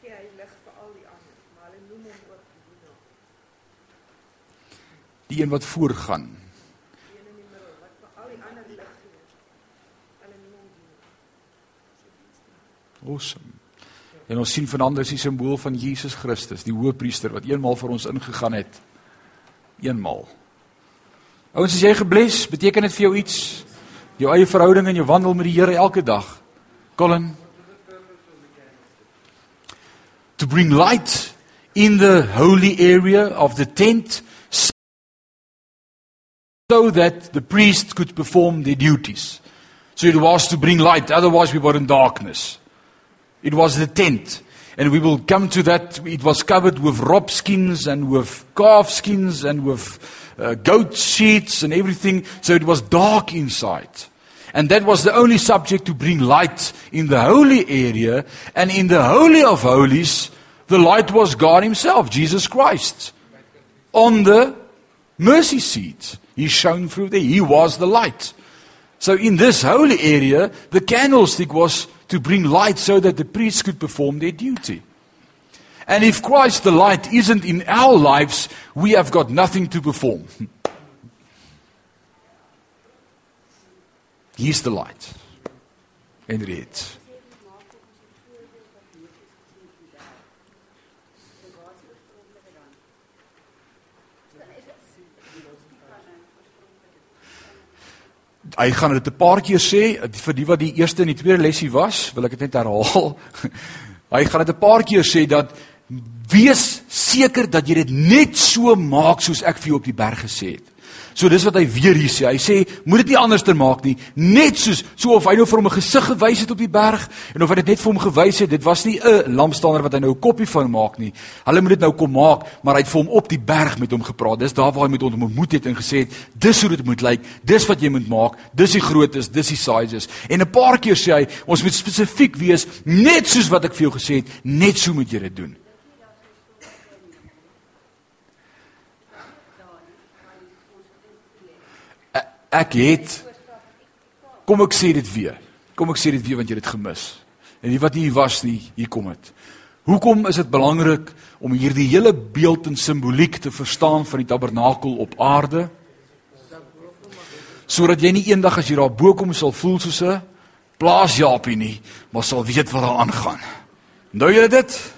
gee hy lig vir al die ander, maar hulle noem hom ook die dienaar. Die een wat voorgaan. Die een in die middel wat vir al die ander lig gee. Hulle nie hom Awesome. En ons sien vanaand is die simbool van Jesus Christus, die Hoëpriester wat eenmaal vir ons ingegaan het. Eenmaal. Ouens, as jy gebless, beteken dit vir jou iets? Jou eie verhouding en jou wandel met die Here elke dag. Colin to bring light in the holy area of the tent so that the priest could perform their duties. So it was to bring light, otherwise, we were in darkness. It was the tent. And we will come to that. It was covered with rope skins and with calf skins and with uh, goat sheets and everything. So it was dark inside. And that was the only subject to bring light in the holy area. And in the Holy of Holies, the light was God Himself, Jesus Christ. On the mercy seat. He shone through there. He was the light. So in this holy area, the candlestick was to bring light so that the priests could perform their duty. And if Christ the light isn't in our lives, we have got nothing to perform. He's the light. En reeds. Hy gaan dit 'n paar keer sê vir die wat die eerste en die tweede lesie was, wil ek dit net herhaal. Hy gaan dit 'n paar keer sê dat wees seker dat jy dit net so maak soos ek vir jou op die berg gesê het. So dis wat hy weer hier sê. Hy sê moet dit nie anderster maak nie, net soos so of hy nou vir hom 'n gesig gewys het op die berg en of hy dit net vir hom gewys het, dit was nie 'n lampstander wat hy nou 'n koppie van maak nie. Hulle moet dit nou kom maak, maar hy het vir hom op die berg met hom gepraat. Dis daar waar hy met hom ontmoet het en gesê het, dis hoe dit moet lyk. Dis wat jy moet maak. Dis die groottes, dis die sizes. En 'n paar keer sê hy, ons moet spesifiek wees, net soos wat ek vir jou gesê het, net so moet jy dit doen. Ek het kom ek sê dit weer. Kom ek sê dit weer want jy het dit gemis. En die wat nie hier was nie, hier kom dit. Hoekom is dit belangrik om hierdie hele beeld en simboliek te verstaan van die tabernakel op aarde? Sodat jy nie eendag as jy daar bo kom sal voel soos 'n plaasjapie nie, maar sal weet wat daar aangaan. Nou jy dit?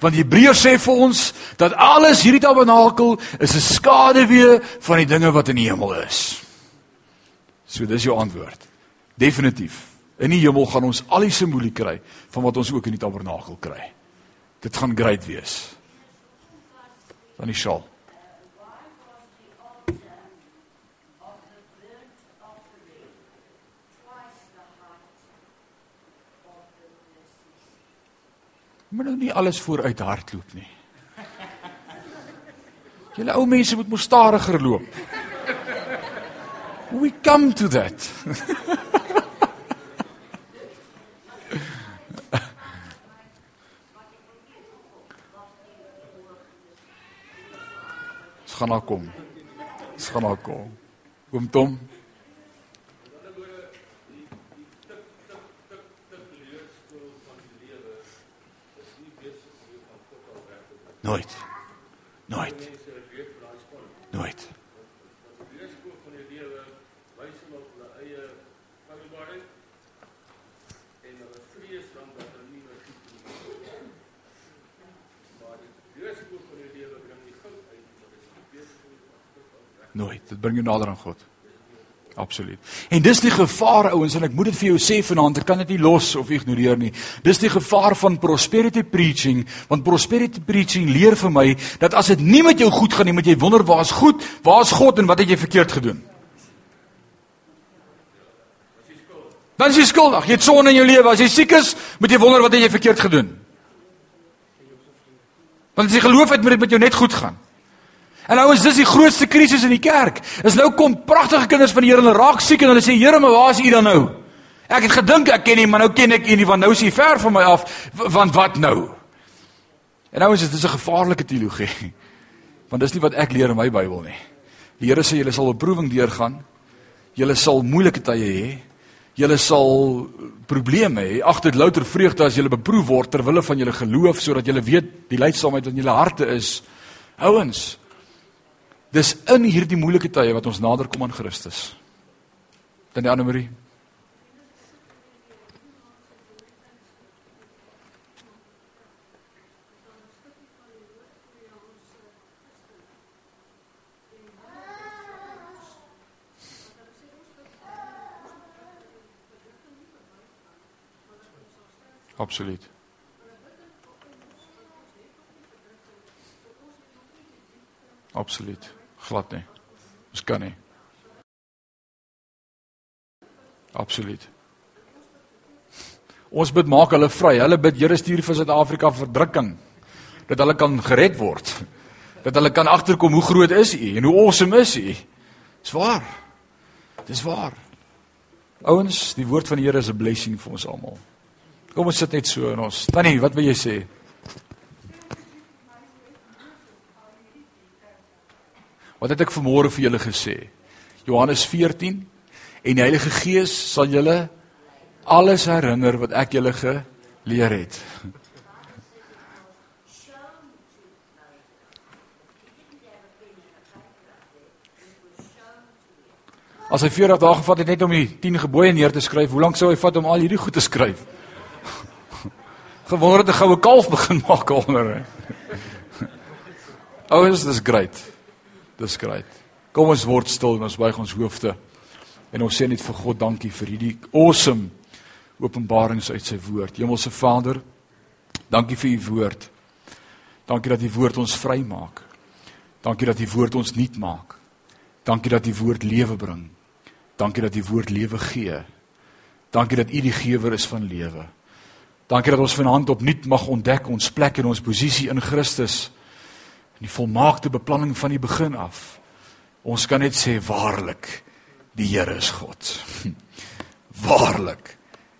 Want Hebreërs sê vir ons dat alles hierdie tabernakel is 'n skaduwee van die dinge wat in die hemel is. So dis jou antwoord. Definitief. In die hemel gaan ons al die simboliek kry van wat ons ook in die tabernakel kry. Dit gaan great wees. Dan die sjaal. Maar nou nie alles vooruit hardloop nie. Julle ou mense moet mos stadiger loop. We come to that. Dit gaan nou kom. Dit gaan nou kom. Oom Tom. Nooit. Nooit. Nooit. Nooit. Dit bring jou nader aan God. Absoluut. En dis die gevaar ouens en ek moet dit vir jou sê vanaand, ek kan dit nie los of ignoreer nie. Dis die gevaar van prosperity preaching, want prosperity preaching leer vir my dat as dit nie met jou goed gaan nie, moet jy wonder waar is goed, waar is God en wat het jy verkeerd gedoen? Dan is jy skuldig. Jy het sonde in jou lewe. As jy siek is, moet jy wonder wat het jy verkeerd gedoen? Want as jy geloof het, moet dit met jou net goed gaan. En ouens, dis die grootste krisis in die kerk. Is nou kom pragtige kinders van die Here hulle raak siek en hulle sê, "Here, maar waar is U dan nou?" Ek het gedink ek ken U, maar nou ken ek U nie want nou is U ver van my af. Want wat nou? En dit is 'n gevaarlike teologie. Want dis nie wat ek leer in my Bybel nie. Die Here sê julle sal beproewing deurgaan. Julle sal moeilike tye hê. Julle sal probleme hê. Ag dit louter vreugde as julle beproef word ter wille van julle geloof sodat julle weet die lydsaamheid in julle harte is. Ouens, Dis in hierdie moeilike tye wat ons nader kom aan Christus. Dan die ander Marie. Absoluut. Absoluut. Glad nie. Ons kan nie. Absoluut. Ons bid maak hulle vry. Hulle bid Here stuur vir Suid-Afrika verdrukking dat hulle kan gered word. Dat hulle kan agterkom hoe groot is U en hoe awesome is U. Dis waar. Dis waar. Ouens, die woord van die Here is 'n blessing vir ons almal. Kom ons sit net so in ons. Tannie, wat wil jy sê? Wat het ek vanmôre vir julle gesê? Johannes 14 en die Heilige Gees sal julle alles herinner wat ek julle geleer het. As hy 40 dae gevat het net om die 10 gebooie neer te skryf, hoe lank sou hy vat om al hierdie goed te skryf? Gewonder het 'n goue kalf begin maak onder. Ouens, dis great. Dis great. Kom ons word stil en ons buig ons hoofde. En ons sê net vir God dankie vir hierdie awesome openbarings uit sy woord. Hemelse Vader, dankie vir u woord. Dankie dat u woord ons vrymaak. Dankie dat u woord ons nuut maak. Dankie dat u woord lewe bring. Dankie dat u woord lewe gee. Dankie dat u die gewer is van lewe. Dankie dat ons vanaand opnuut mag ontdek ons plek en ons posisie in Christus in die volmaakte beplanning van die begin af. Ons kan net sê waarlik die Here is God. Waarlik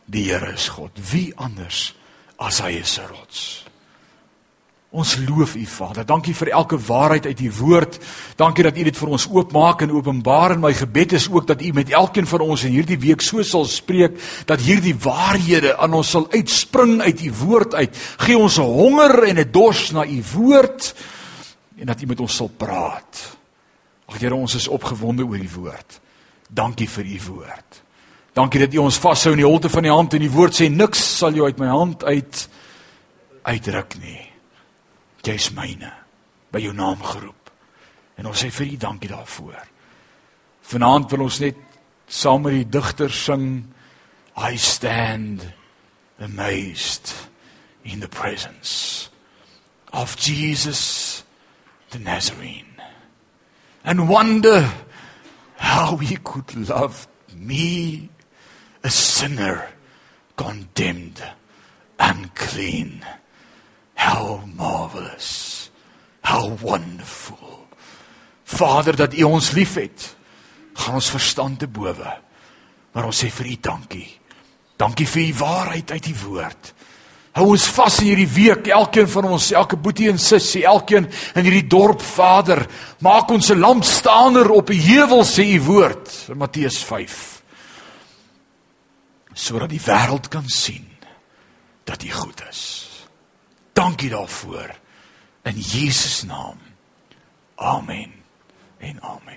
die Here is God. Wie anders as hy is 'n rots? Ons loof U Vader. Dankie vir elke waarheid uit U woord. Dankie dat U dit vir ons oopmaak en openbaar en my gebed is ook dat U met elkeen van ons in hierdie week so sal spreek dat hierdie waarhede aan ons sal uitspring uit U woord uit. Gee ons 'n honger en 'n dors na U woord en dat U met ons sal praat. Ag Here, ons is opgewonde oor U woord. Dankie vir U woord. Dankie dat U ons vashou in die holte van die hand en die woord sê niks sal jou uit my hand uit uitruk nie jy's myne by jou naam geroep. En ons sê vir U dankie daarvoor. Vanaand wil ons net saam met die digter sing I stand amazed in the presence of Jesus the Nazarene and wonder how he could love me a sinner condemned unclean How marvelous. How wonderful. Vader dat U ons liefhet. Gaan ons verstand te bowe. Maar ons sê vir U dankie. Dankie vir U waarheid uit U woord. Hou ons vas in hierdie week, elkeen van ons, elke boetie en sussie, elkeen in hierdie dorp, Vader, maak ons 'n lampstaaner op 'n heuwel sê U woord, in Matteus 5. Sodat die wêreld kan sien dat U goed is. Dankie daarvoor. In Jesus naam. Amen. En amen.